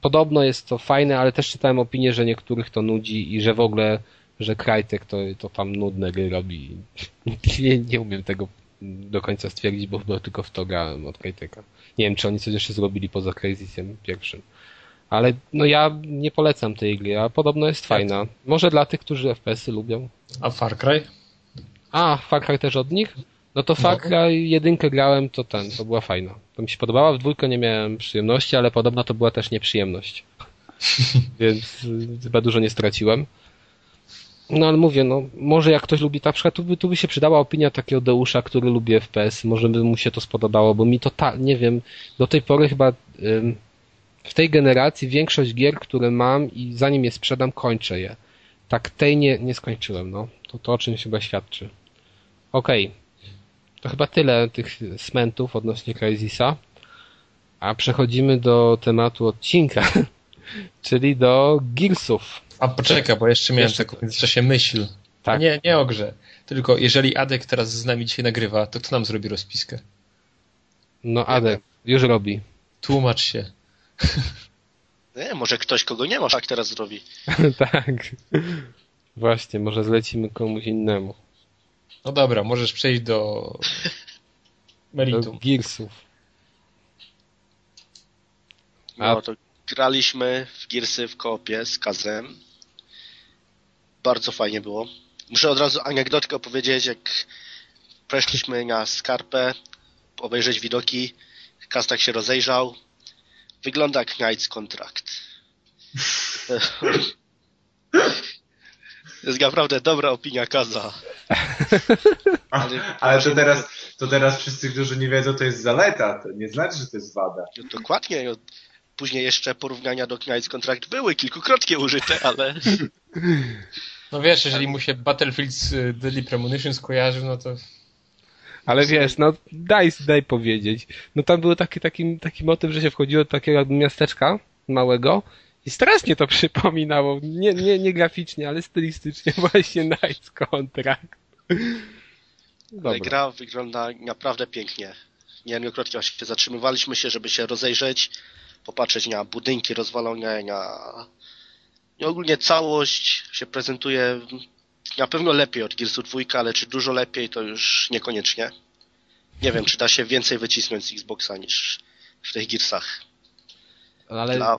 podobno jest to fajne, ale też czytałem opinię, że niektórych to nudzi i że w ogóle, że Krajtek to, to tam nudne gry robi. <laughs> Nie, nie umiem tego do końca stwierdzić, bo chyba tylko w to grałem od Krajteka. Nie wiem, czy oni coś jeszcze zrobili poza Crazysem pierwszym. Ale no ja nie polecam tej gry, a podobno jest fajna. Może dla tych, którzy FPS-y lubią. A Far Cry? A, Far Cry też od nich? No to Far no. Cry jedynkę grałem, to ten, to była fajna. To mi się podobała, w dwójkę nie miałem przyjemności, ale podobno to była też nieprzyjemność. <laughs> Więc y, chyba dużo nie straciłem. No ale mówię, no może jak ktoś lubi, na przykład tu by, tu by się przydała opinia takiego Deusza, który lubi FPS, może by mu się to spodobało, bo mi to ta, nie wiem, do tej pory chyba ym, w tej generacji większość gier, które mam i zanim je sprzedam, kończę je. Tak tej nie, nie skończyłem, no. To to o czymś chyba świadczy. Okej. Okay. To chyba tyle tych smentów odnośnie Crysisa. A przechodzimy do tematu odcinka, <laughs> czyli do Gearsów. A poczekaj, bo jeszcze miałem jeszcze taką w międzyczasie myśl. Tak. Nie, nie o grze. Tylko jeżeli Adek teraz z nami dzisiaj nagrywa, to kto nam zrobi rozpiskę? No Adek, już robi. Tłumacz się. Nie, może ktoś, kogo nie ma, tak teraz zrobi. <laughs> tak. Właśnie, może zlecimy komuś innemu. No dobra, możesz przejść do Do meritum. Gearsów. A- No to graliśmy w Gearsy w koopie z Kazem. Bardzo fajnie było. Muszę od razu anegdotkę opowiedzieć, jak przeszliśmy na skarpę, obejrzeć widoki. Kaz tak się rozejrzał. Wygląda jak Knights Contract. To <laughs> jest naprawdę dobra opinia Kaza. <laughs> Ale, ale to teraz, to teraz wszyscy, którzy nie wiedzą, to jest zaleta. To nie znaczy, że to jest wada. No, dokładnie. no. Później jeszcze porównania do Knights Contract były kilkukrotnie użyte, ale <laughs> No wiesz, jeżeli mu się Battlefield z y, Deadly Premonition skojarzy, no to Ale wiesz, no daj, daj powiedzieć. No tam był taki, taki, taki motyw, że się wchodziło do takiego jakby miasteczka małego i strasznie to <laughs> przypominało. Nie, nie, nie graficznie, ale stylistycznie <laughs> właśnie Night Contract. Ale Dobra. gra wygląda naprawdę pięknie. Niejednokrotnie się zatrzymywaliśmy się, żeby się rozejrzeć, popatrzeć na budynki rozwalone, na... I ogólnie całość się prezentuje na pewno lepiej od Gearsu 2, ale czy dużo lepiej, to już niekoniecznie. Nie wiem, czy da się więcej wycisnąć z Xboxa niż w tych Gearsach. Ale Dla...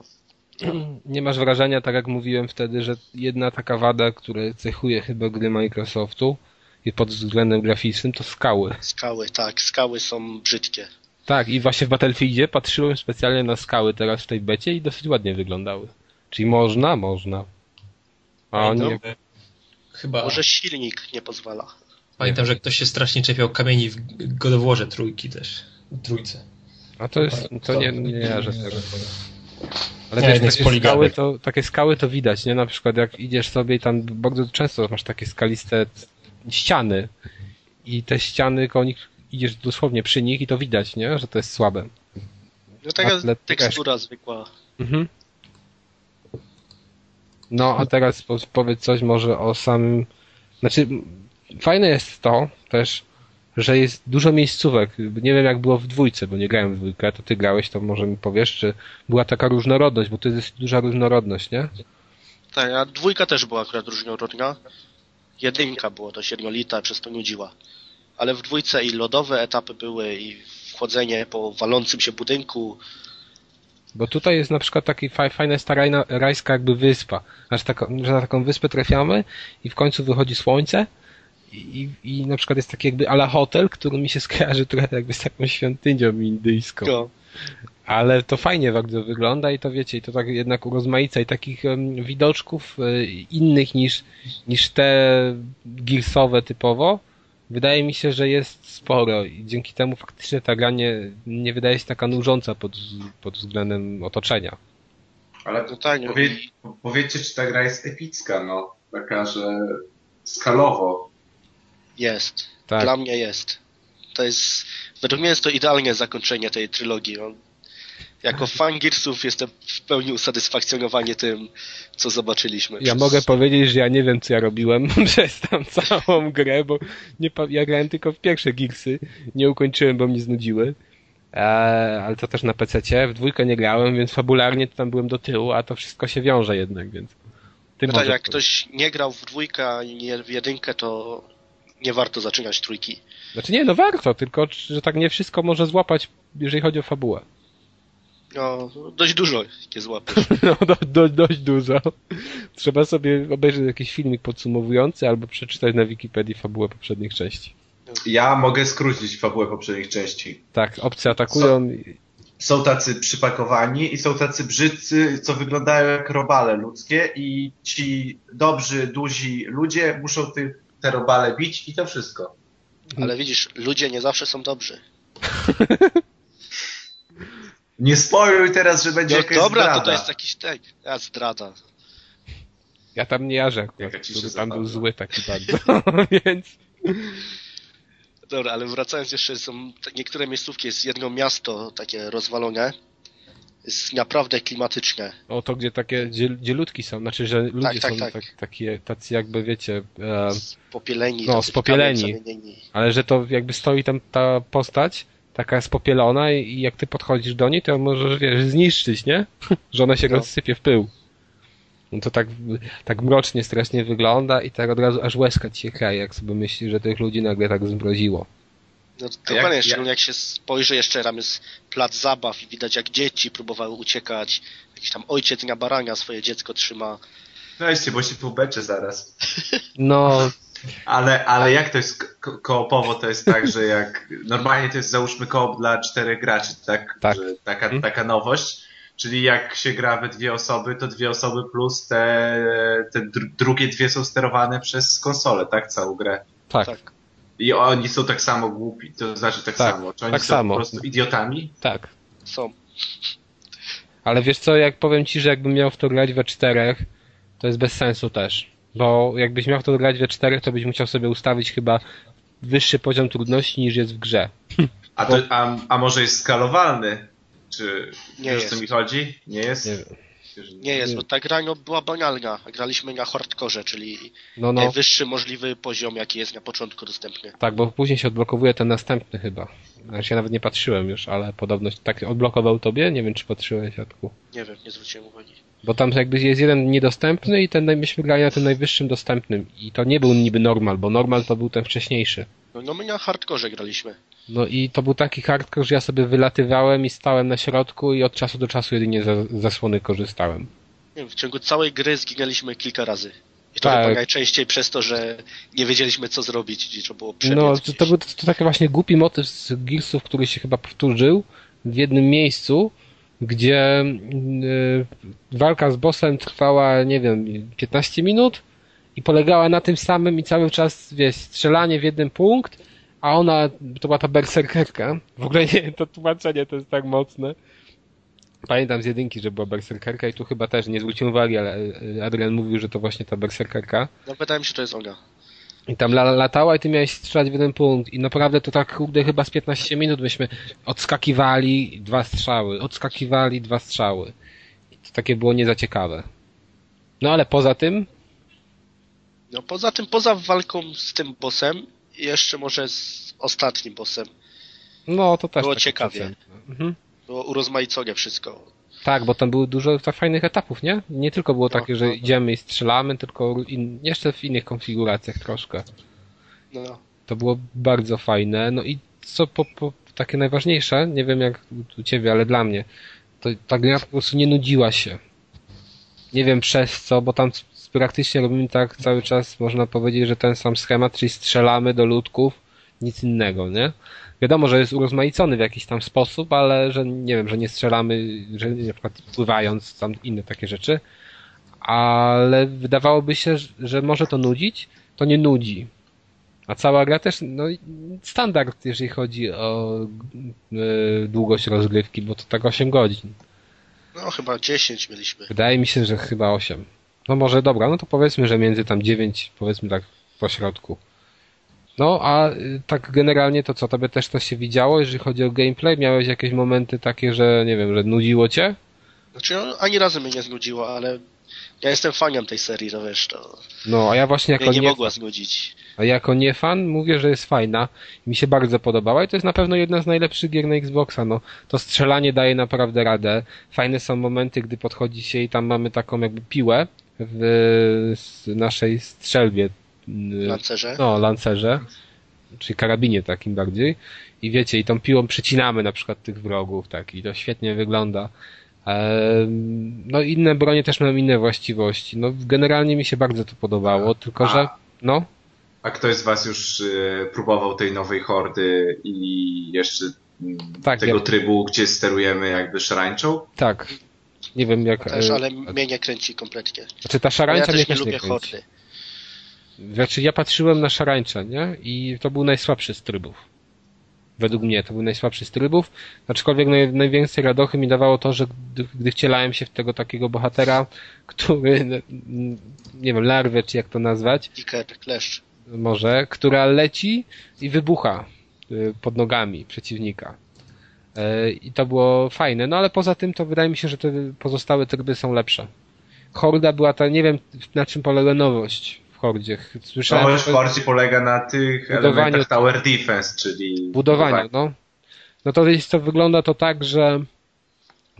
<clears throat> nie masz wrażenia, tak jak mówiłem wtedy, że jedna taka wada, która cechuje chyba gry Microsoftu i pod względem graficznym, to skały. Skały, tak, skały są brzydkie. Tak, i właśnie w Battlefieldzie patrzyłem specjalnie na skały teraz w tej becie i dosyć ładnie wyglądały. Czyli można, można. A oni, Pamiętam, że chyba Może silnik nie pozwala. pamiętam, że ktoś się strasznie czepiał kamieni w Godoworze trójki też. Trójce. a to jest, to nie, nie jarzę tego. Ale Nie, wiesz, takie skały, to, takie skały to widać, nie? Na przykład jak idziesz sobie i tam bardzo często masz takie skaliste ściany i te ściany koło nich idziesz dosłownie przy nich i to widać, nie? Że to jest słabe. No taka Atlet- tekstura zwykła. Mhm. No, a teraz po- powiedz coś może o samym... Znaczy, fajne jest to też, że jest dużo miejscówek. Nie wiem jak było w dwójce, bo nie grałem w dwójkę, to ty grałeś, to może mi powiesz, czy była taka różnorodność, bo to jest duża różnorodność, nie? Tak, a dwójka też była akurat różnorodna. Jedynka była dość jednolita, przez to nudziła. Ale w dwójce i lodowe etapy były, i wchodzenie po walącym się budynku. Bo tutaj jest na przykład taki fa- fajna jest ta rajna, rajska jakby wyspa. Aż taka, że na taką wyspę trafiamy i w końcu wychodzi słońce i, i na przykład jest taki jakby ala hotel, który mi się skojarzy trochę jakby z taką świątynią indyjską. No, Ale to fajnie bardzo wygląda i to wiecie, i to tak jednak urozmaica i takich em, widoczków e, innych niż, niż te Gearsowe typowo. Wydaje mi się, że jest sporo i dzięki temu faktycznie ta gra nie, nie wydaje się taka nużąca pod, pod względem otoczenia. Ale no, powie, powiedzcie, czy ta gra jest epicka, no. Taka, że skalowo. jest. Tak. Dla mnie jest. To jest, według mnie jest to idealne zakończenie tej trylogii. No, jako fan Gearsów jestem w pełni usatysfakcjonowany tym, co zobaczyliśmy. Ja Przez- mogę powiedzieć, że ja nie wiem, co ja robiłem <laughs> przez tam całą grę, bo nie, ja grałem tylko w pierwsze Gearsy, nie ukończyłem, bo mnie znudziły. Eee, ale to też na PC. W dwójkę nie grałem, więc fabularnie to tam byłem do tyłu, a to wszystko się wiąże jednak, więc. Ty No tak, jak ktoś nie grał w dwójkę, ani nie w jedynkę, to nie warto zaczynać trójki. Znaczy nie, no warto, tylko że tak nie wszystko może złapać, jeżeli chodzi o fabułę. No, dość dużo je złapiesz. <laughs> No, do, do, dość dużo. Trzeba sobie obejrzeć jakiś filmik podsumowujący albo przeczytać na Wikipedii fabułę poprzednich części. Ja mogę skrócić fabułę poprzednich części. Tak, obcy atakują. i- Są tacy przypakowani i są tacy brzydcy, co wyglądają jak robale ludzkie i ci dobrzy, duzi ludzie muszą ty, te robale bić i to wszystko. Ale widzisz, ludzie nie zawsze są dobrzy. <laughs> Nie spoiluj teraz, że będzie No jakaś dobra, zdrada. to to jest jakiś tak. Ja zdrada. Ja tam nie jarzę akurat, który tam był zły taki <laughs> bardzo, <laughs> więc... Dobra, ale wracając jeszcze, są niektóre miejscówki, jest jedno miasto takie rozwalone. Jest naprawdę klimatyczne. O to, gdzie takie, gdzie, gdzie ludki są, znaczy, że ludzie tak, są tak. tak, takie, tacy jakby, wiecie, e, Popieleni. No, spopieleni. ale że to jakby stoi tam ta postać, taka spopielona i, i jak ty podchodzisz do niej, to możesz, wiesz, zniszczyć, nie? <laughs> że ona się No. rozsypie w pył. No to tak, tak mrocznie strasznie wygląda i tak od razu aż łezka ci się kraje, jak sobie myśli, że tych ludzi nagle tak zmroziło. No, dokładnie, jak- szczególnie jak się spojrzy jeszcze tam jest plac zabaw i widać jak dzieci próbowały uciekać. Jakiś tam ojciec na barania swoje dziecko trzyma. Weźcie, bo się półbecze zaraz. No, Ale, ale jak to jest ko- koopowo, to jest tak, że jak normalnie to jest załóżmy koop dla czterech graczy, tak? Tak. Że taka, Mhm. taka nowość. Czyli jak się gra we dwie osoby, to dwie osoby plus te, te dr- drugie dwie są sterowane przez konsolę, tak? Całą grę. tak, Tak. I oni są tak samo głupi, to znaczy tak, Tak, samo. Czy oni tak są samo. po prostu idiotami? tak. Są. Ale wiesz co, jak powiem ci, że jakbym miał w to grać we czterech, to jest bez sensu też. Bo jakbyś miał to grać we czterech, to byś musiał sobie ustawić chyba wyższy poziom trudności niż jest w grze. A, to, a, a może jest skalowalny? Czy Nie wiesz, jest. co mi chodzi? Nie jest? Nie wiem. Nie jest, bo ta gra no, była banalna. Graliśmy na hardkorze, czyli No, no. najwyższy możliwy poziom, jaki jest na początku dostępny. Tak, bo później się odblokowuje ten następny chyba. Znaczy ja nawet nie patrzyłem już, ale podobno się tak odblokował tobie. Nie wiem, czy patrzyłeś, Jatku. Nie wiem, nie zwróciłem uwagi. Bo tam jakby jest jeden niedostępny i ten myśmy grali na tym najwyższym dostępnym. I to nie był niby normal, bo normal to był ten wcześniejszy. No, no my na hardkorze graliśmy. No i to był taki hardcore, że ja sobie wylatywałem i stałem na środku i od czasu do czasu jedynie ze zasłony korzystałem. Nie wiem, w ciągu całej gry zginęliśmy kilka razy. I to Tak. chyba najczęściej przez to, że nie wiedzieliśmy co zrobić, gdzie trzeba było przebiec. No, to, to był to, to taki właśnie głupi motyw z Gearsów, który się chyba powtórzył w jednym miejscu, gdzie y, walka z bossem trwała, nie wiem, 15 minut i polegała na tym samym i cały czas, wiesz, strzelanie w jeden punkt, a ona, to była ta berserkerka. W ogóle nie, to tłumaczenie to jest tak mocne. Pamiętam z jedynki, że była berserkerka i tu chyba też nie zwróciłem uwagi, ale y, Adrian mówił, że to właśnie ta berserkerka. No wydaje mi się, że to jest ona. I tam la, latała i ty miałeś strzelać w jeden punkt. I naprawdę to tak kurde chyba z 15 minut myśmy odskakiwali dwa strzały, odskakiwali dwa strzały. I to takie było nie za ciekawe. No ale poza tym, No poza tym, poza walką z tym bossem, jeszcze może z ostatnim bossem, no to też Było takie ciekawie. przeciętne. Mhm. było urozmaicone wszystko. Tak, bo tam było dużo tak fajnych etapów, nie? Nie tylko było No, takie, że no, no. idziemy i strzelamy, tylko in, jeszcze w innych konfiguracjach troszkę. No, To było bardzo fajne. No i co po, po, takie najważniejsze, nie wiem jak u ciebie, ale dla mnie, to ta gra po prostu nie nudziła się. Nie wiem przez co, bo tam praktycznie robimy tak cały czas, można powiedzieć, że ten sam schemat, czyli strzelamy do ludków, nic innego, nie? Wiadomo, że jest urozmaicony w jakiś tam sposób, ale że nie wiem, że nie strzelamy, że na przykład pływając, tam inne takie rzeczy. Ale wydawałoby się, że- że może to nudzić, to nie nudzi. A cała gra też, no standard, jeżeli chodzi o e, długość rozgrywki, bo to tak 8 godzin. no chyba 10 mieliśmy. Wydaje mi się, że chyba 8. No może dobra, no to powiedzmy, że między tam 9, powiedzmy tak po środku. No, a y, tak generalnie to co, tobie też to się widziało, jeżeli chodzi o gameplay? Miałeś jakieś momenty takie, że nie wiem, że nudziło cię? Znaczy, no, ani razu mnie nie znudziło, ale ja jestem fanem tej serii, no wiesz, to No, a ja właśnie jako nie nie, mogła znudzić. a jako nie fan mówię, że jest fajna. Mi się bardzo podobała i to jest na pewno jedna z najlepszych gier na Xboxa. No, to strzelanie daje naprawdę radę. Fajne są momenty, gdy podchodzi się i tam mamy taką jakby piłę w naszej strzelbie. W lancerze. No, lancerze, czyli karabinie takim bardziej. I wiecie, i tą piłą przecinamy na przykład tych wrogów, tak, i to świetnie wygląda. No, inne bronie też mają inne właściwości. No, generalnie mi się bardzo to podobało, tylko że, no, A ktoś z was już y, próbował tej nowej hordy i jeszcze mm, Tak, tego ja- trybu, gdzie sterujemy jakby szarańczą? tak. Nie wiem jak. Też, e, ale mnie nie kręci kompletnie. Znaczy ta Bo ja szarańcza mnie też nie też lubię kręci. hordy. Znaczy ja patrzyłem na szarańczę, nie? I to był najsłabszy z trybów. Według mnie to był najsłabszy z trybów. Aczkolwiek naj, najwięcej radochy mi dawało to, że gdy, gdy wcielałem się w tego takiego bohatera, który, nie wiem, larwę czy jak to nazwać, Iker, kleszcz. może, która leci i wybucha y, pod nogami przeciwnika. E, I to było fajne, no ale poza tym to wydaje mi się, że te pozostałe tryby są lepsze. Horda była ta, nie wiem na czym polega nowość Hordzie. Słyszałem, Nowość w że- hordzie polega na tych Budowaniu- elementach tower defense, czyli budowaniu, no. No to jest to wygląda to tak, że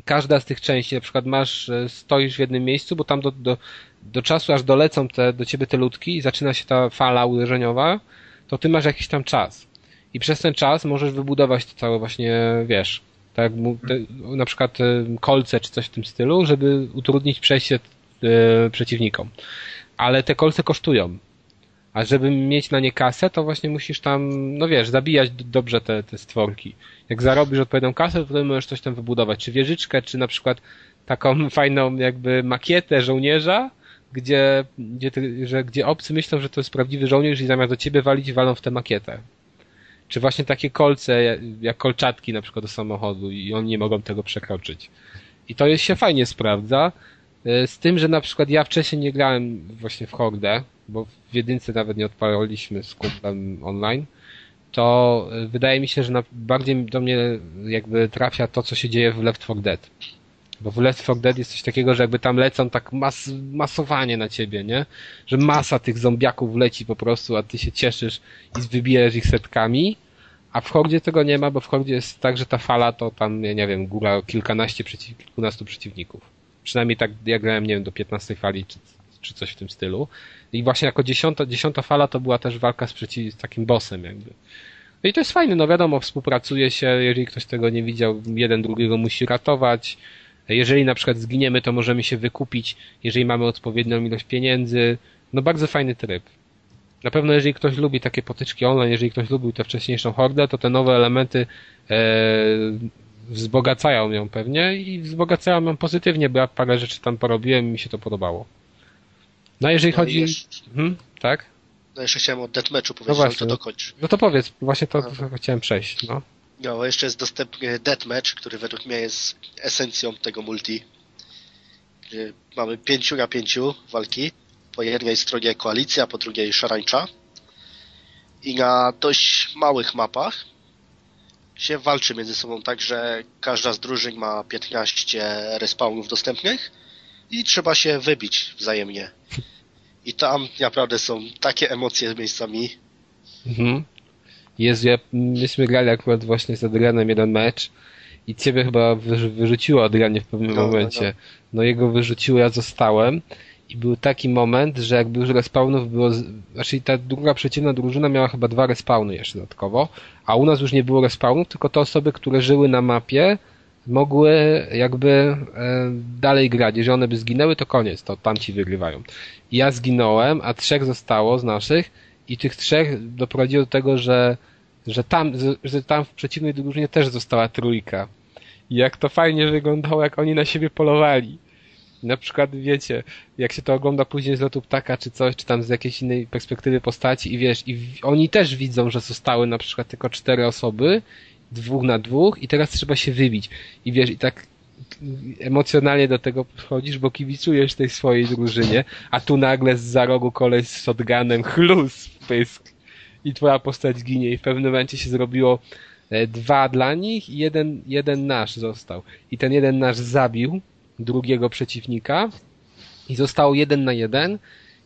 każda z tych części, na przykład masz, e, stoisz w jednym miejscu, bo tam do, do, do czasu, aż dolecą te, do ciebie te ludki i zaczyna się ta fala uderzeniowa, to ty masz jakiś tam czas. I przez ten czas możesz wybudować to całe właśnie, wiesz, tak na przykład kolce czy coś w tym stylu, żeby utrudnić przejście e, przeciwnikom. Ale te kolce kosztują. A żeby mieć na nie kasę, to właśnie musisz tam, no wiesz, zabijać dobrze te, te stworki. Jak zarobisz odpowiednią kasę, to wtedy możesz coś tam wybudować. Czy wieżyczkę, czy na przykład taką <laughs> fajną jakby makietę żołnierza, gdzie, gdzie, ty, że, gdzie obcy myślą, że to jest prawdziwy żołnierz i zamiast do ciebie walić, walą w tę makietę. Czy właśnie takie kolce, jak kolczatki na przykład do samochodu i oni nie mogą tego przekroczyć. I to jest się fajnie sprawdza, z tym, że na przykład ja wcześniej nie grałem właśnie w Hordę, bo w jedynce nawet nie odpaliliśmy z kumplem online, to e, wydaje mi się, że bardziej do mnie jakby trafia to, co się dzieje w Left 4 Dead. Bo w Left 4 Dead jest coś takiego, że jakby tam lecą tak mas masowanie na ciebie, nie? Że masa tych zombiaków leci po prostu, a ty się cieszysz i wybijesz ich setkami. A w Hordzie tego nie ma, bo w Hordzie jest tak, że ta fala to tam, ja nie wiem, góra kilkanaście, przeciw, kilkunastu przeciwników. Przynajmniej tak, ja grałem, nie wiem, do 15 fali, czy, czy coś w tym stylu. I właśnie jako dziesiąta, dziesiąta fala to była też walka z, przeciw, z takim bossem jakby. No i to jest fajne, no wiadomo, współpracuje się, jeżeli ktoś tego nie widział, jeden drugiego musi ratować. Jeżeli na przykład zginiemy, to możemy się wykupić, jeżeli mamy odpowiednią ilość pieniędzy. No bardzo fajny tryb. Na pewno jeżeli ktoś lubi takie potyczki online, jeżeli ktoś lubił tę wcześniejszą hordę, to te nowe elementy e, wzbogacają ją pewnie i wzbogacają ją pozytywnie, bo ja parę rzeczy tam porobiłem i mi się to podobało. No jeżeli no chodzi... Jeszcze... Hmm, tak? No jeszcze chciałem o deathmatchu powiedzieć, no właśnie, ale to dokończ. No to powiedz, właśnie to, to chciałem przejść, no. No, jeszcze jest dostępny deathmatch, który według mnie jest esencją tego multi. Mamy pięciu na pięciu walki. Po jednej stronie koalicja, po drugiej szarańcza. I na dość małych mapach się walczy między sobą tak, że każda z drużyn ma 15 respawnów dostępnych i trzeba się wybić wzajemnie. I tam naprawdę są takie emocje miejscami. Mhm. Jezu, ja, myśmy grali akurat właśnie z Adrianem jeden mecz i ciebie chyba wyrzuciło Adrianie w pewnym no, momencie. No, no. no jego wyrzuciło, ja zostałem i był taki moment, że jakby już respawnów było, znaczy ta druga przeciwna drużyna miała chyba dwa respawny jeszcze dodatkowo, a u nas już nie było respawnów, tylko te osoby, które żyły na mapie, mogły jakby e, dalej grać. Jeżeli one by zginęły, to koniec, to tamci wygrywają. Ja zginąłem, a trzech zostało z naszych i tych trzech doprowadziło do tego, że, że, tam, że tam w przeciwnej drużynie też została trójka. I jak to fajnie wyglądało, jak oni na siebie polowali. Na przykład, wiecie, jak się to ogląda później z lotu ptaka, czy coś, czy tam z jakiejś innej perspektywy postaci i wiesz, i oni też widzą, że zostały na przykład tylko cztery osoby, dwóch na dwóch i teraz trzeba się wybić. I wiesz, i tak emocjonalnie do tego podchodzisz, bo kibicujesz tej swojej drużynie, a tu nagle z za rogu koleś z shotgunem <laughs> chlus w pysk i twoja postać ginie i w pewnym momencie się zrobiło e, dwa dla nich i jeden, jeden nasz został. I ten jeden nasz zabił drugiego przeciwnika i zostało jeden na jeden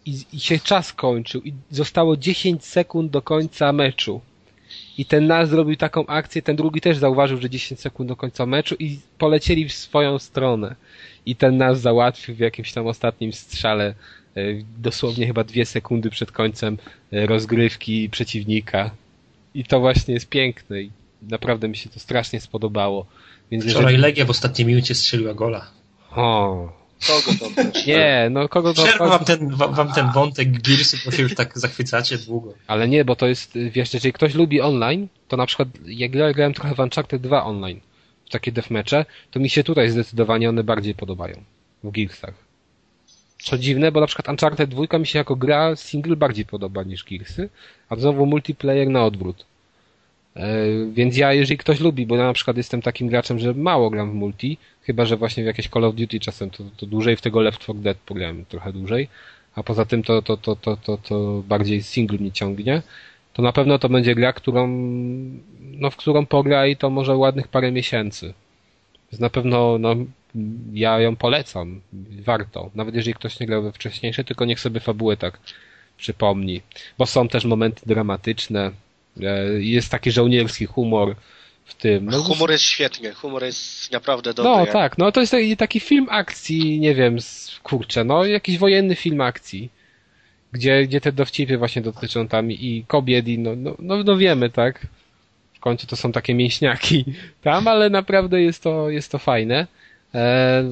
i, i się czas kończył i zostało 10 sekund do końca meczu. I ten nasz zrobił taką akcję, ten drugi też zauważył, że 10 sekund do końca meczu i polecieli w swoją stronę. I ten nasz załatwił w jakimś tam ostatnim strzale e, dosłownie chyba dwie sekundy przed końcem e, rozgrywki przeciwnika. I to właśnie jest piękne i naprawdę mi się to strasznie spodobało. Więc Wczoraj jeżeli... Legia w ostatniej minucie strzeliła gola. O, Kogo to obchodzi? Nie, no kogo to Przerwę wam ten, wam ten wątek Gearsy, bo się już tak zachwycacie długo. Ale nie, bo to jest, wiesz, jeżeli ktoś lubi online, to na przykład jak ja grałem trochę w Uncharted 2 online, w takie deathmatche, to mi się tutaj zdecydowanie one bardziej podobają. W Gearsach. Co dziwne, bo na przykład Uncharted 2 mi się jako gra single bardziej podoba niż Gearsy, a znowu multiplayer na odwrót. E, więc ja, jeżeli ktoś lubi, bo ja na przykład jestem takim graczem, że mało gram w multi, chyba że właśnie w jakieś Call of Duty czasem to, to dłużej, w tego Left 4 Dead pograłem trochę dłużej, a poza tym to, to, to, to, to, to bardziej single mnie ciągnie, to na pewno to będzie gra, którą, no w którą pogra i to może ładnych parę miesięcy. Więc na pewno, no, ja ją polecam. Warto. Nawet jeżeli ktoś nie grał we wcześniejsze, tylko niech sobie fabułę tak przypomni. Bo są też momenty dramatyczne, jest taki żołnierski humor, w tym. No, humor jest świetny, humor jest naprawdę dobry. No tak, no to jest taki, taki film akcji, nie wiem, kurczę, no jakiś wojenny film akcji, gdzie, gdzie te dowcipy właśnie dotyczą tam i kobiet i no, no, no, no wiemy, tak? W końcu to są takie mięśniaki tam, ale naprawdę jest to, jest to fajne. E,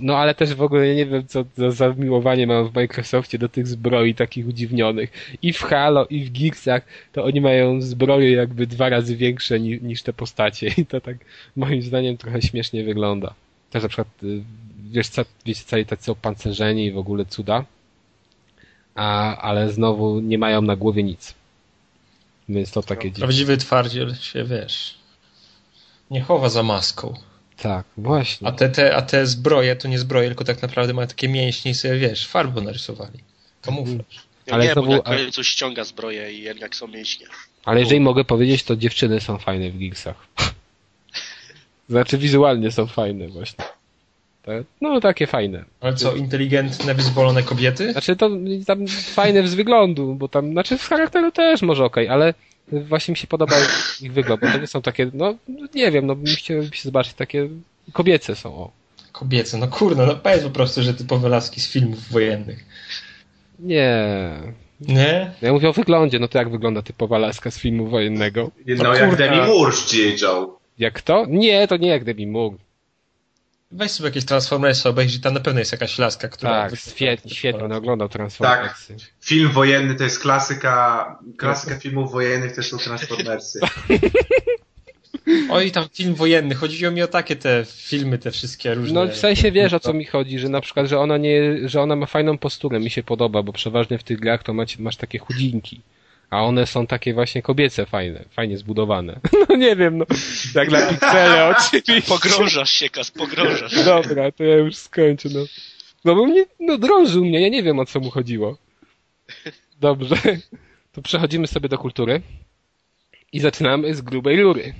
no ale też w ogóle nie wiem, co za zamiłowanie mam w Microsoftie do tych zbroi takich udziwnionych. I w Halo, i w Gearsach to oni mają zbroje jakby dwa razy większe ni niż te postacie <laughs> i to tak moim zdaniem trochę śmiesznie wygląda. Też na przykład, y, wiesz, co, wiecie, cali tacy opancerzeni i w ogóle cuda, a, ale znowu nie mają na głowie nic. Więc to takie dziwne. Prawdziwy twardziel się, wiesz, nie chowa za maską. Tak, właśnie. A te, te, a te zbroje to nie zbroje, tylko tak naprawdę mają takie mięśnie i sobie, wiesz, farbą narysowali. Kamuflaż. Nie, Ale nie, znowu- bo na ale- końcu ściąga zbroję i jednak są mięśnie. Ale jeżeli mogę powiedzieć, to dziewczyny są fajne w Geeksach. <laughs> Znaczy wizualnie są fajne właśnie. No takie fajne. Ale co, inteligentne, wyzwolone kobiety? Znaczy to tam fajne z wyglądu, bo tam, znaczy z charakteru też może okej, ale właśnie mi się podoba ich wygląd, bo to nie są takie, no nie wiem, no mi chciałoby się zobaczyć takie kobiece są, o. Kobiece, no kurde, no powiedz po prostu, że typowe laski z filmów wojennych. Nie. Nie? Ja mówię o wyglądzie, no to jak wygląda typowa laska z filmu wojennego? No, No jak. Demi Moore. Joe. Jak to? Nie, to nie jak Debbie Moore. Weź sobie jakieś Transformersy obejrzyj, tam na pewno jest jakaś laska, która... Tak, świetnie, tak świetnie, no oglądał Transformersy. Film wojenny to jest klasyka, klasyka filmów wojennych to są Transformersy. <laughs> Oj, tam film wojenny, chodziło mi o takie te filmy, te wszystkie różne... No w sensie wiesz o co mi chodzi, że na przykład, że ona nie, że ona ma fajną posturę, mi się podoba, bo przeważnie w tych grach to macie, masz takie chudzinki. A one są takie właśnie kobiece fajne, fajnie zbudowane. <laughs> No nie wiem, no. Jak na piksele <laughs> oczywiście. Pogrążasz się, Kas, pogrążasz. Dobra, to ja już skończę, no. No bo mnie, no drążył mnie, ja nie wiem o co mu chodziło. Dobrze. To przechodzimy sobie do kultury. I zaczynamy z grubej rury.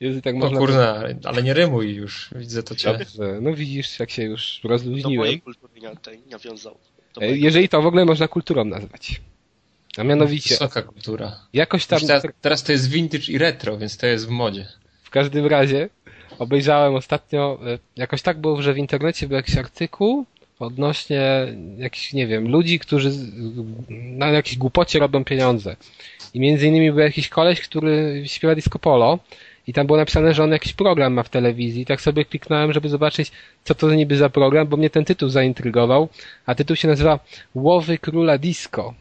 Jeżeli tak No kurna, ale nie rymuj już, widzę to cię. Dobrze, no widzisz, jak się już Do rozluźniłem. mojej kultury nie, tej nawiązał. Do E, mojej. Jeżeli to w ogóle można kulturą nazwać. A mianowicie, Wysoka kultura. jakoś tam, teraz, teraz to jest vintage i retro, więc to jest w modzie. w każdym razie, obejrzałem ostatnio, e, jakoś tak było, że w internecie był jakiś artykuł odnośnie jakichś, nie wiem, ludzi, którzy na jakiejś głupocie robią pieniądze. I między innymi był jakiś koleś, który śpiewa disco polo i tam było napisane, że on jakiś program ma w telewizji. I tak sobie kliknąłem, żeby zobaczyć, co to niby za program, bo mnie ten tytuł zaintrygował, a tytuł się nazywa Łowy Króla Disco.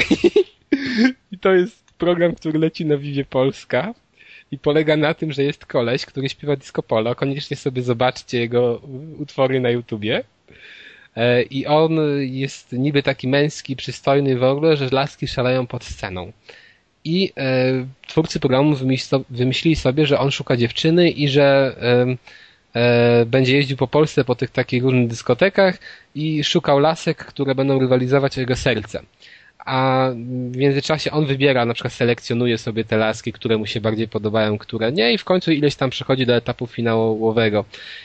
<laughs> I to jest program, który leci na Vivie Polska i polega na tym, że jest koleś, który śpiewa disco polo. Koniecznie sobie zobaczcie jego utwory na YouTubie. E, I on jest niby taki męski, przystojny w ogóle, że laski szaleją pod sceną. I e, twórcy programu wymyśl- wymyślili sobie, że on szuka dziewczyny i że e, będzie jeździł po Polsce po tych takich różnych dyskotekach i szukał lasek, które będą rywalizować o jego serce. A w międzyczasie on wybiera, na przykład selekcjonuje sobie te laski, które mu się bardziej podobają, które nie i w końcu ileś tam przechodzi do etapu finałowego.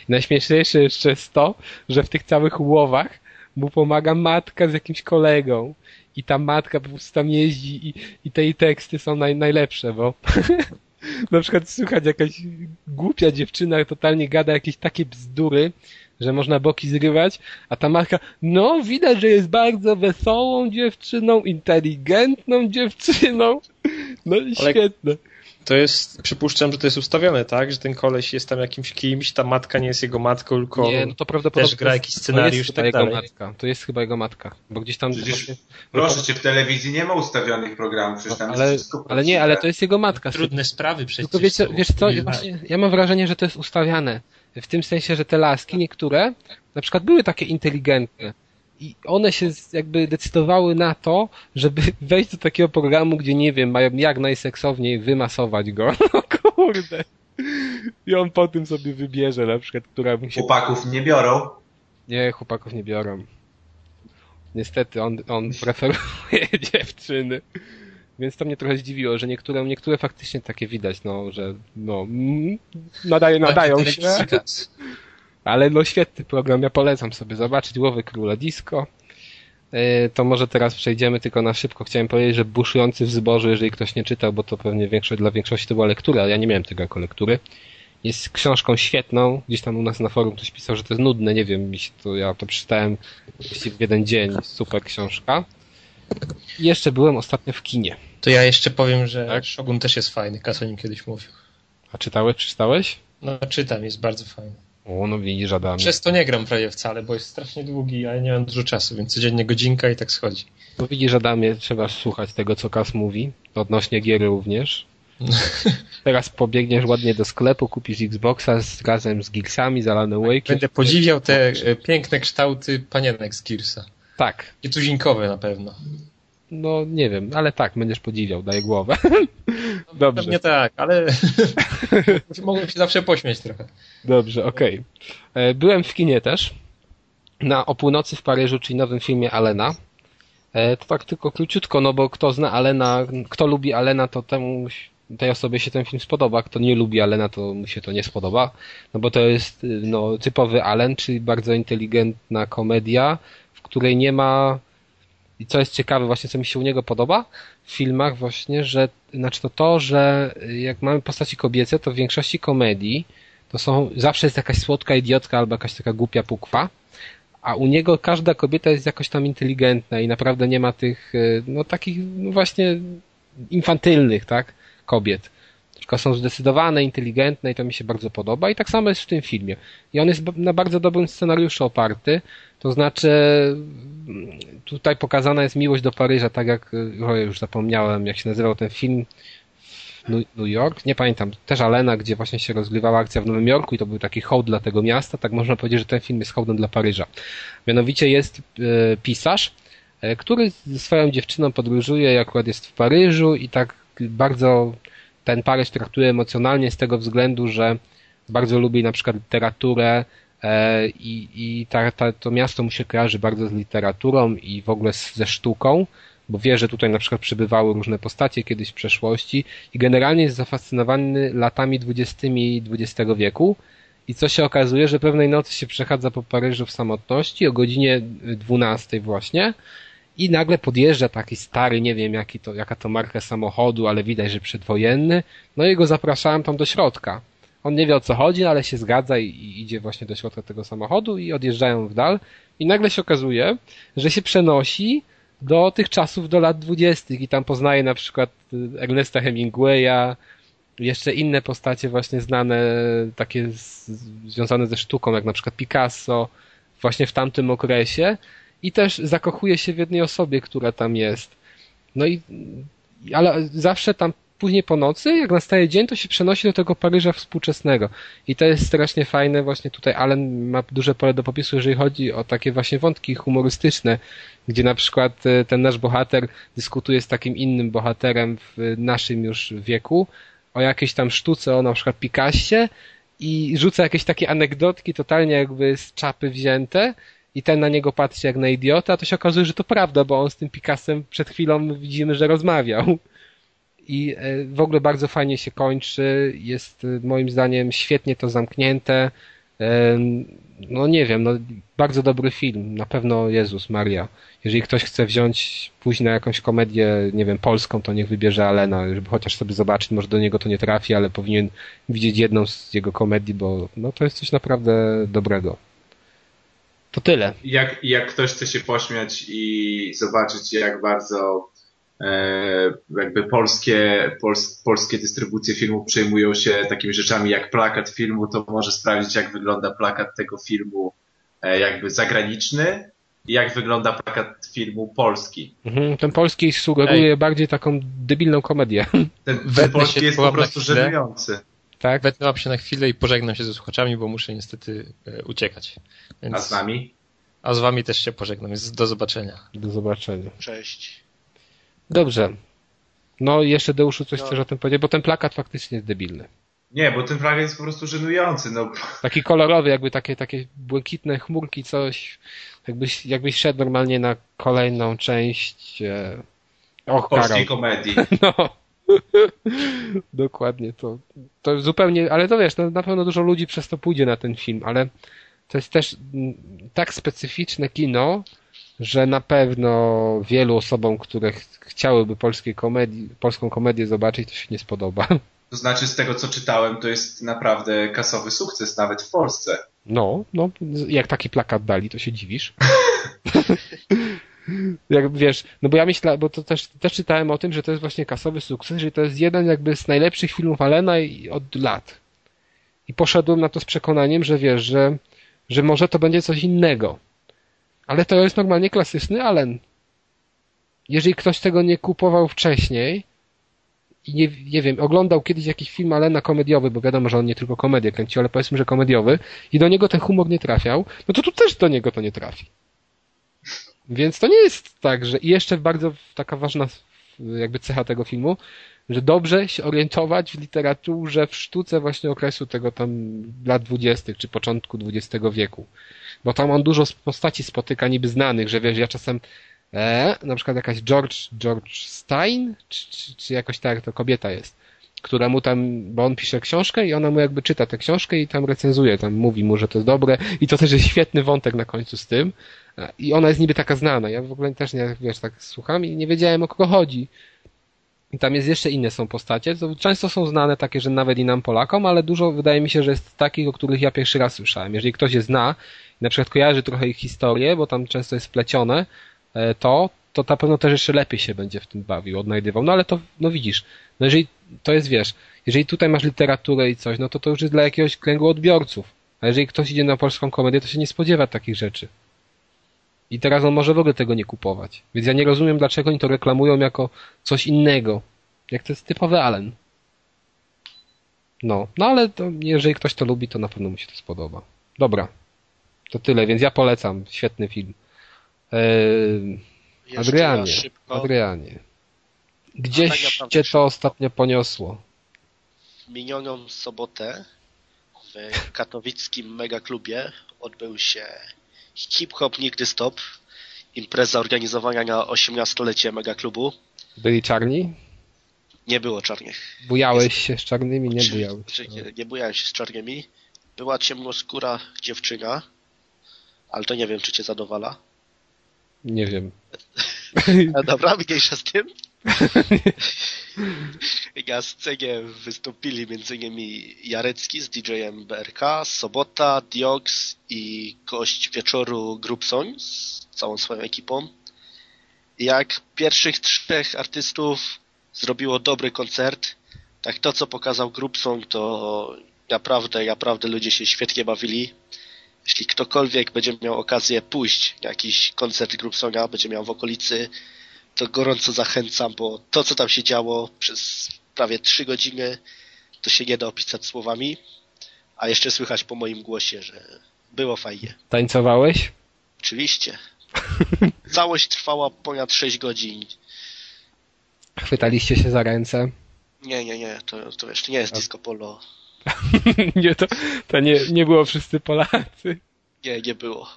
I najśmieszniejsze jeszcze jest to, że w tych całych łowach mu pomaga matka z jakimś kolegą. I ta matka po prostu tam jeździ i, i te teksty są naj, najlepsze, bo <laughs> na przykład słychać jakaś głupia dziewczyna totalnie gada jakieś takie bzdury, że można boki zrywać, a ta matka, no widać, że jest bardzo wesołą dziewczyną, inteligentną dziewczyną. No i Ale- świetne. To jest, przypuszczam, że to jest ustawione, tak? Że ten koleś jest tam jakimś kimś, ta matka nie jest jego matką, tylko Nie, no to prawdopodobnie też gra jakiś scenariusz to i jest chyba tak jego dalej. matka. To jest chyba jego matka, bo gdzieś tam Przecież- właśnie- Proszę cię, w telewizji nie ma ustawionych programów, przecież tam ale, jest wszystko ale nie, ale to jest jego matka. trudne sprawy przecież. Tylko wiecie, wiesz co, Nie właśnie, ja mam wrażenie, że to jest ustawiane. W tym sensie, że te laski, niektóre, na przykład były takie inteligentne. I one się jakby decydowały na to, żeby <laughs> wejść do takiego programu, gdzie nie wiem, mają jak najseksowniej wymasować go. <laughs> No kurde. I on po tym sobie wybierze na przykład, która mu się... Chłopaków nie biorą. Nie, chłopaków nie biorą. Niestety, on, on preferuje <laughs> dziewczyny. Więc to mnie trochę zdziwiło, że niektóre, niektóre faktycznie takie widać, no, że no, mm, nadaje, nadają Taki się. Ale no świetny program, ja polecam sobie zobaczyć Łowy Króla Disco. e, to może teraz przejdziemy tylko na szybko. Chciałem powiedzieć, że Buszujący w zbożu, jeżeli ktoś nie czytał, bo to pewnie większość, dla większości to była lektura, ale ja nie miałem tego jako lektury. Jest książką świetną. Gdzieś tam u nas na forum ktoś pisał, że to jest nudne. Nie wiem, mi się to, ja to przeczytałem w jeden dzień. Super książka. I jeszcze byłem ostatnio w kinie. To ja jeszcze powiem, że Tak? Shogun też jest fajny, Kas o nim kiedyś mówił. A czytałeś, przeczytałeś? No czytam, jest bardzo fajny. O, no widzisz, Adamie. Przez to nie gram prawie wcale, bo jest strasznie długi, a ja nie mam dużo czasu, więc codziennie godzinka i tak schodzi. No widzisz, Adamie, trzeba słuchać tego, co Kas mówi, odnośnie gier również. <laughs> Teraz pobiegniesz ładnie do sklepu, kupisz Xboxa z, razem z Gearsami, z Alan Wake. Będę podziwiał te e, piękne kształty panienek z Gearsa. Tak, I tuzinkowe na pewno. no nie wiem, ale tak, będziesz podziwiał, daję głowę. <laughs> Dobrze, Pewnie tak, ale <laughs> mogłem się zawsze pośmiać trochę. dobrze, okej. E, Byłem w kinie też, na o północy w Paryżu, czyli nowym filmie Alena. E, To tak tylko króciutko, no bo kto zna Alena, kto lubi Alena, to temu, tej osobie się ten film spodoba, kto nie lubi Alena, to mu się to nie spodoba, no bo to jest y, no, typowy Allen, czyli bardzo inteligentna komedia, której nie ma i co jest ciekawe, właśnie co mi się u niego podoba w filmach właśnie, że znaczy to to, że jak mamy postaci kobiece, to w większości komedii to są, zawsze jest jakaś słodka idiotka albo jakaś taka głupia pukwa, a u niego każda kobieta jest jakoś tam inteligentna i naprawdę nie ma tych, y, no takich no właśnie infantylnych, tak, kobiet. Tylko są zdecydowane, inteligentne i to mi się bardzo podoba i tak samo jest w tym filmie. I on jest na bardzo dobrym scenariuszu oparty, to znaczy tutaj pokazana jest miłość do Paryża, tak jak, już zapomniałem, jak się nazywał ten film, New York, nie pamiętam, też Alena, gdzie właśnie się rozgrywała akcja w Nowym Jorku i to był taki hołd dla tego miasta, tak można powiedzieć, że ten film jest hołdem dla Paryża. Mianowicie jest e, pisarz, e, który ze swoją dziewczyną podróżuje, akurat jest w Paryżu i tak bardzo ten Paryż traktuje emocjonalnie z tego względu, że bardzo lubi na przykład literaturę i, i ta, ta, to miasto mu się kojarzy bardzo z literaturą i w ogóle z, ze sztuką, bo wie, że tutaj na przykład przybywały różne postacie kiedyś w przeszłości i generalnie jest zafascynowany latami dwudziestymi XX wieku i co się okazuje, że pewnej nocy się przechadza po Paryżu w samotności o godzinie 12 właśnie i nagle podjeżdża taki stary, nie wiem jaki to, jaka to marka samochodu, ale widać, że przedwojenny, no i go zapraszałem tam do środka. On nie wie o co chodzi, ale się zgadza i, i idzie właśnie do środka tego samochodu i odjeżdżają w dal. I nagle się okazuje, że się przenosi do tych czasów, do lat dwudziestych. I tam poznaje na przykład y, Ernesta Hemingwaya, jeszcze inne postacie właśnie znane, takie z, związane ze sztuką, jak na przykład Picasso, właśnie w tamtym okresie. I też zakochuje się w jednej osobie, która tam jest. No i, ale zawsze tam później po nocy, jak nastaje dzień, to się przenosi do tego Paryża współczesnego. I to jest strasznie fajne, właśnie tutaj Allen ma duże pole do popisu, jeżeli chodzi o takie właśnie wątki humorystyczne, gdzie na przykład e, ten nasz bohater dyskutuje z takim innym bohaterem w naszym już wieku o jakiejś tam sztuce, o na przykład Picassie i rzuca jakieś takie anegdotki totalnie jakby z czapy wzięte i ten na niego patrzy jak na idiota, a to się okazuje, że to prawda, bo on z tym Picassem przed chwilą widzimy, że rozmawiał. I e, w ogóle bardzo fajnie się kończy, jest e, moim zdaniem świetnie to zamknięte. E, No nie wiem, no bardzo dobry film, na pewno Jezus Maria. Jeżeli ktoś chce wziąć pójść na jakąś komedię, nie wiem, polską, to niech wybierze Alena, żeby chociaż sobie zobaczyć, może do niego to nie trafi, ale powinien widzieć jedną z jego komedii, bo no to jest coś naprawdę dobrego. To tyle. Jak, jak ktoś chce się pośmiać i zobaczyć, jak bardzo jakby polskie, pols, polskie dystrybucje filmów przejmują się takimi rzeczami jak plakat filmu, to może sprawdzić, jak wygląda plakat tego filmu e, jakby zagraniczny i jak wygląda plakat filmu polski. Mhm, ten polski sugeruje bardziej taką debilną komedię, Ten, ten polski jest po prostu żenujący. tak? Wetnęłam się na chwilę i pożegnam się ze słuchaczami, bo muszę niestety e, uciekać. Więc... A z nami? A z wami też się pożegnam. Do zobaczenia. Do zobaczenia. Cześć. Dobrze. No i jeszcze Deuszu coś No. chcesz o tym powiedzieć, bo ten plakat faktycznie jest debilny. Nie, bo ten plakat jest po prostu żenujący. No, Taki kolorowy, jakby takie, takie błękitne chmurki, coś. Jakbyś, jakbyś szedł normalnie na kolejną część. E... Och, Karol. polskiej komedii. <laughs> No. <laughs> Dokładnie, to, to zupełnie, ale to wiesz, no, na pewno dużo ludzi przez to pójdzie na ten film, ale to jest też mm, tak specyficzne kino, że na pewno wielu osobom, które ch chciałyby polskiej komedii, polską komedię zobaczyć, to się nie spodoba. <laughs> To znaczy, z tego co czytałem, to jest naprawdę kasowy sukces, nawet w Polsce. No, no, jak taki plakat dali, to się dziwisz. <laughs> jak wiesz, no bo ja myślę, bo to też, też czytałem o tym, że to jest właśnie kasowy sukces, że to jest jeden jakby z najlepszych filmów Alena od lat. I poszedłem na to z przekonaniem, że wiesz, że, że może to będzie coś innego. Ale to jest normalnie klasyczny Allen. Jeżeli ktoś tego nie kupował wcześniej i nie, nie wiem, oglądał kiedyś jakiś film Alena komediowy, bo wiadomo, że on nie tylko komedię kręcił, ale powiedzmy, że komediowy i do niego ten humor nie trafiał, no to tu też do niego to nie trafi. Więc to nie jest tak, że i jeszcze bardzo taka ważna jakby cecha tego filmu, że dobrze się orientować w literaturze, w sztuce właśnie okresu tego tam lat dwudziestych czy początku XX wieku. Bo tam on dużo postaci spotyka niby znanych, że wiesz, ja czasem e, na przykład jakaś George, George Stein, czy, czy, czy jakoś tak to kobieta jest, która mu tam, bo on pisze książkę i ona mu jakby czyta tę książkę i tam recenzuje, tam mówi mu, że to jest dobre i to też jest świetny wątek na końcu z tym i ona jest niby taka znana. Ja w ogóle też nie, wiesz, tak słucham i nie wiedziałem o kogo chodzi. I tam jest jeszcze inne są postacie. To często są znane takie, że nawet i nam Polakom, ale dużo wydaje mi się, że jest takich, o których ja pierwszy raz słyszałem. Jeżeli ktoś je zna, na przykład kojarzy trochę ich historię, bo tam często jest wplecione, e, to, to na pewno też jeszcze lepiej się będzie w tym bawił, odnajdywał. No ale to, no widzisz, no jeżeli to jest, wiesz, jeżeli tutaj masz literaturę i coś, no to to już jest dla jakiegoś kręgu odbiorców. A jeżeli ktoś idzie na polską komedię, to się nie spodziewa takich rzeczy. I teraz on może w ogóle tego nie kupować. Więc ja nie rozumiem, dlaczego oni to reklamują jako coś innego. Jak to jest typowy Allen. No, no ale to, jeżeli ktoś to lubi, to na pewno mu się to spodoba. Dobra. To tyle, więc ja polecam. Świetny film. Eee, Adrianie, Adrianie. Gdzieś cię to ostatnio poniosło? Minioną sobotę w katowickim megaklubie odbył się Hip-hop nigdy stop. Impreza organizowania na 18-lecie megaklubu. Byli czarni? Nie było czarnych. Bujałeś się z czarnymi? Nie bujałeś. Nie, nie bujałem się z czarnymi. Była ciemnoskóra dziewczyna, ale to nie wiem, czy cię zadowala. Nie wiem. <laughs> Dobra, mniejsza z tym. <laughs> Na scenie wystąpili m.in. Jarecki z DJ-em BRK, Sobota, Diox i gość wieczoru Grubsoń z całą swoją ekipą. Jak pierwszych trzech artystów zrobiło dobry koncert, tak to co pokazał Grubson to naprawdę, naprawdę ludzie się świetnie bawili. Jeśli ktokolwiek będzie miał okazję pójść na jakiś koncert Grubsonia, będzie miał w okolicy to gorąco zachęcam, bo to, co tam się działo przez prawie trzy godziny, to się nie da opisać słowami, a jeszcze słychać po moim głosie, że było fajnie. Tańcowałeś? Oczywiście. <laughs> Całość trwała ponad 6 godzin. Chwytaliście się za ręce? Nie, nie, nie, to, to jeszcze nie jest disco polo. <laughs> nie, to, to nie, nie było wszyscy Polacy. Nie, nie było.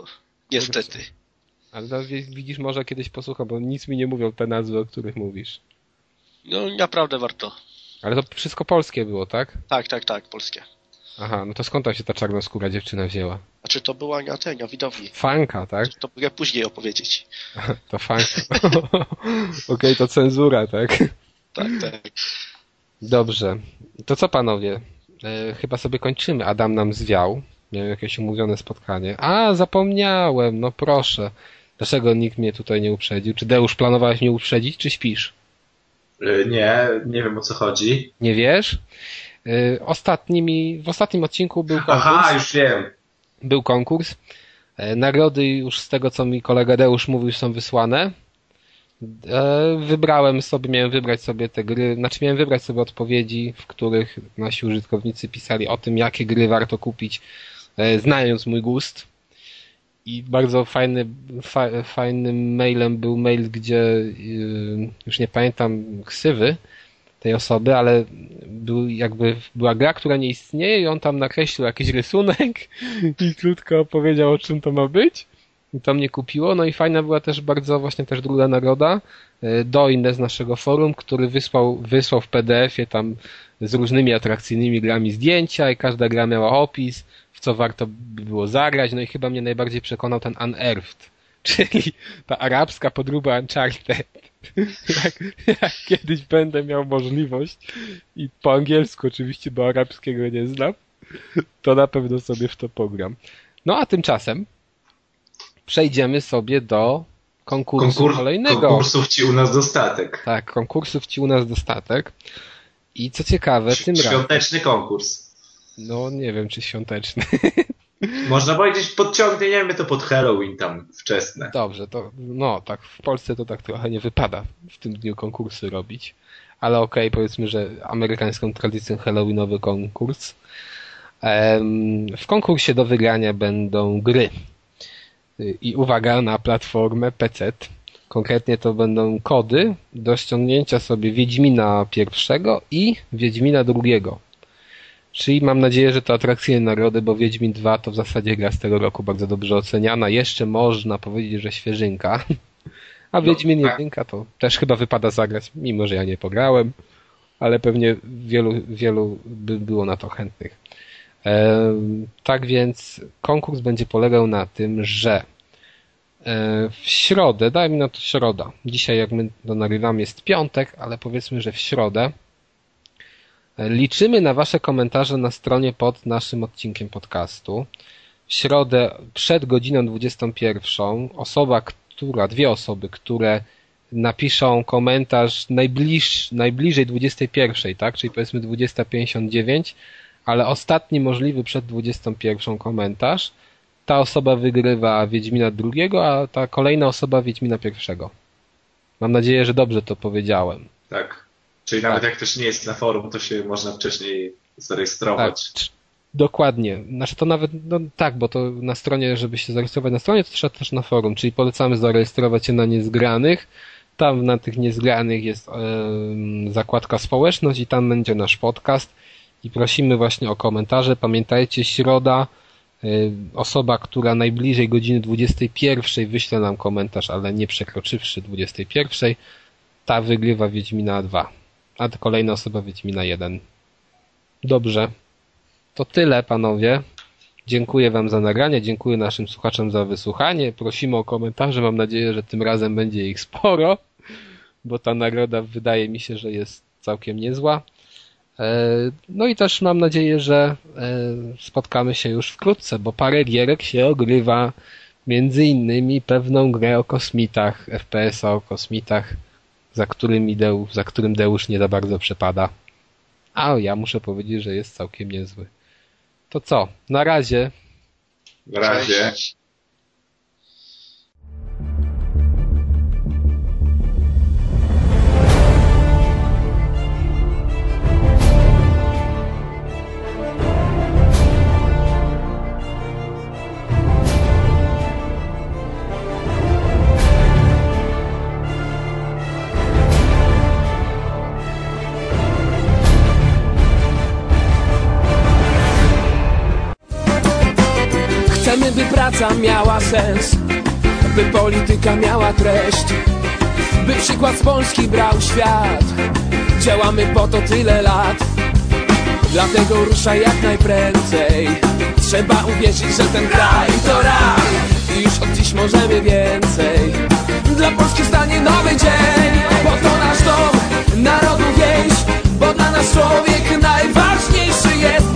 Niestety. Ale widzisz, może kiedyś posłucham, bo nic mi nie mówią te nazwy, o których mówisz. No, naprawdę warto. Ale to wszystko polskie było, tak? Tak, tak, tak, polskie. Aha, no to skąd tam się ta czarnoskóra dziewczyna wzięła? Znaczy to była na tej, na widowni. Fanka, tak? To mogę później opowiedzieć. to fanka. <laughs> Okej, okay, to cenzura, tak? Tak, tak. Dobrze. To co panowie? E, chyba sobie kończymy. Adam nam zwiał. Miałem jakieś umówione spotkanie. A, zapomniałem, no proszę. Dlaczego nikt mnie tutaj nie uprzedził? Czy Deusz planowałeś mnie uprzedzić, czy śpisz? Y, nie, nie wiem o co chodzi. Nie wiesz? Y, ostatnimi, w ostatnim odcinku był konkurs. Aha, już wiem. Był konkurs. E, nagrody już z tego, co mi kolega Deusz mówił, są wysłane. E, wybrałem sobie, miałem wybrać sobie te gry, znaczy miałem wybrać sobie odpowiedzi, w których nasi użytkownicy pisali o tym, jakie gry warto kupić, e, znając mój gust. I bardzo fajny, fa, fajnym mailem był mail, gdzie już nie pamiętam ksywy tej osoby, ale był jakby, była gra, która nie istnieje i on tam nakreślił jakiś rysunek <laughs> i krótko opowiedział o czym to ma być. I to mnie kupiło. No i fajna była też bardzo właśnie też druga nagroda e, do inne z naszego forum, który wysłał, wysłał w PDF-ie tam z różnymi atrakcyjnymi grami zdjęcia i każda gra miała opis, w co warto by było zagrać. No i chyba mnie najbardziej przekonał ten Unearthed, <laughs> czyli ta arabska podróba Uncharted. <laughs> jak, jak kiedyś będę miał możliwość i po angielsku oczywiście, bo arabskiego nie znam, to na pewno sobie w to pogram. No a tymczasem przejdziemy sobie do konkursu Konkur kolejnego. Konkursów ci u nas dostatek. Tak, konkursów ci u nas dostatek. I co ciekawe, tym razem... Świąteczny konkurs. No, nie wiem, czy świąteczny. <laughs> Można powiedzieć, podciągniemy to pod Halloween tam wczesne. Dobrze, to no tak, w Polsce to tak trochę nie wypada w tym dniu konkursy robić. Ale okej, okay, powiedzmy, że amerykańską tradycją Halloweenowy konkurs. W konkursie do wygrania będą gry. I uwaga na platformę PC. Konkretnie to będą kody do ściągnięcia sobie Wiedźmina pierwszego i Wiedźmina drugiego. Czyli mam nadzieję, że to atrakcyjne nagrody, bo Wiedźmin 2 to w zasadzie gra z tego roku bardzo dobrze oceniana. Jeszcze można powiedzieć, że świeżynka. A no, Wiedźmin no, 1 to też chyba wypada zagrać, mimo że ja nie pograłem, ale pewnie wielu, wielu by było na to chętnych. Tak więc konkurs będzie polegał na tym, że e, w środę, daj mi na to środa. Dzisiaj jak my to nagrywamy jest piątek, ale powiedzmy, że w środę Liczymy na Wasze komentarze na stronie pod naszym odcinkiem podcastu. W środę przed godziną 21 osoba, która, dwie osoby, które napiszą komentarz najbliż, najbliżej 21, tak? Czyli powiedzmy 20.59, ale ostatni możliwy przed 21 komentarz. Ta osoba wygrywa Wiedźmina drugiego, a ta kolejna osoba Wiedźmina pierwszego. Mam nadzieję, że dobrze to powiedziałem. Tak. Czyli nawet tak. jak ktoś nie jest na forum, to się można wcześniej zarejestrować. Tak. Dokładnie. Znaczy to nawet, no tak, bo to na stronie, żeby się zarejestrować na stronie, to trzeba też na forum, czyli polecamy zarejestrować się na niezgranych. Tam na tych niezgranych jest yy, zakładka społeczność i tam będzie nasz podcast i prosimy właśnie o komentarze. Pamiętajcie, środa, yy, osoba, która najbliżej godziny 21 wyśle nam komentarz, ale nie przekroczywszy 21, ta wygrywa Wiedźmina 2 a kolejna osoba Wiedźmina 1. Dobrze. To tyle, panowie. Dziękuję wam za nagranie, dziękuję naszym słuchaczom za wysłuchanie. Prosimy o komentarze, mam nadzieję, że tym razem będzie ich sporo, bo ta nagroda wydaje mi się, że jest całkiem niezła. E, no i też mam nadzieję, że e, spotkamy się już wkrótce, bo parę gierek się ogrywa, między innymi pewną grę o kosmitach, FPS-a o kosmitach, za którym, Deusz, za którym Deusz nie za bardzo przepada. A ja muszę powiedzieć, że jest całkiem niezły. To co? Na razie. Na razie. by praca miała sens By polityka miała treść. By przykład z Polski brał świat. Działamy po to tyle lat. Dlatego rusza jak najprędzej. Trzeba uwierzyć, że ten kraj to raj. I już od dziś możemy więcej. Dla Polski stanie nowy dzień. Bo to nasz dom, narodu wieś. Bo dla nas człowiek najważniejszy jest.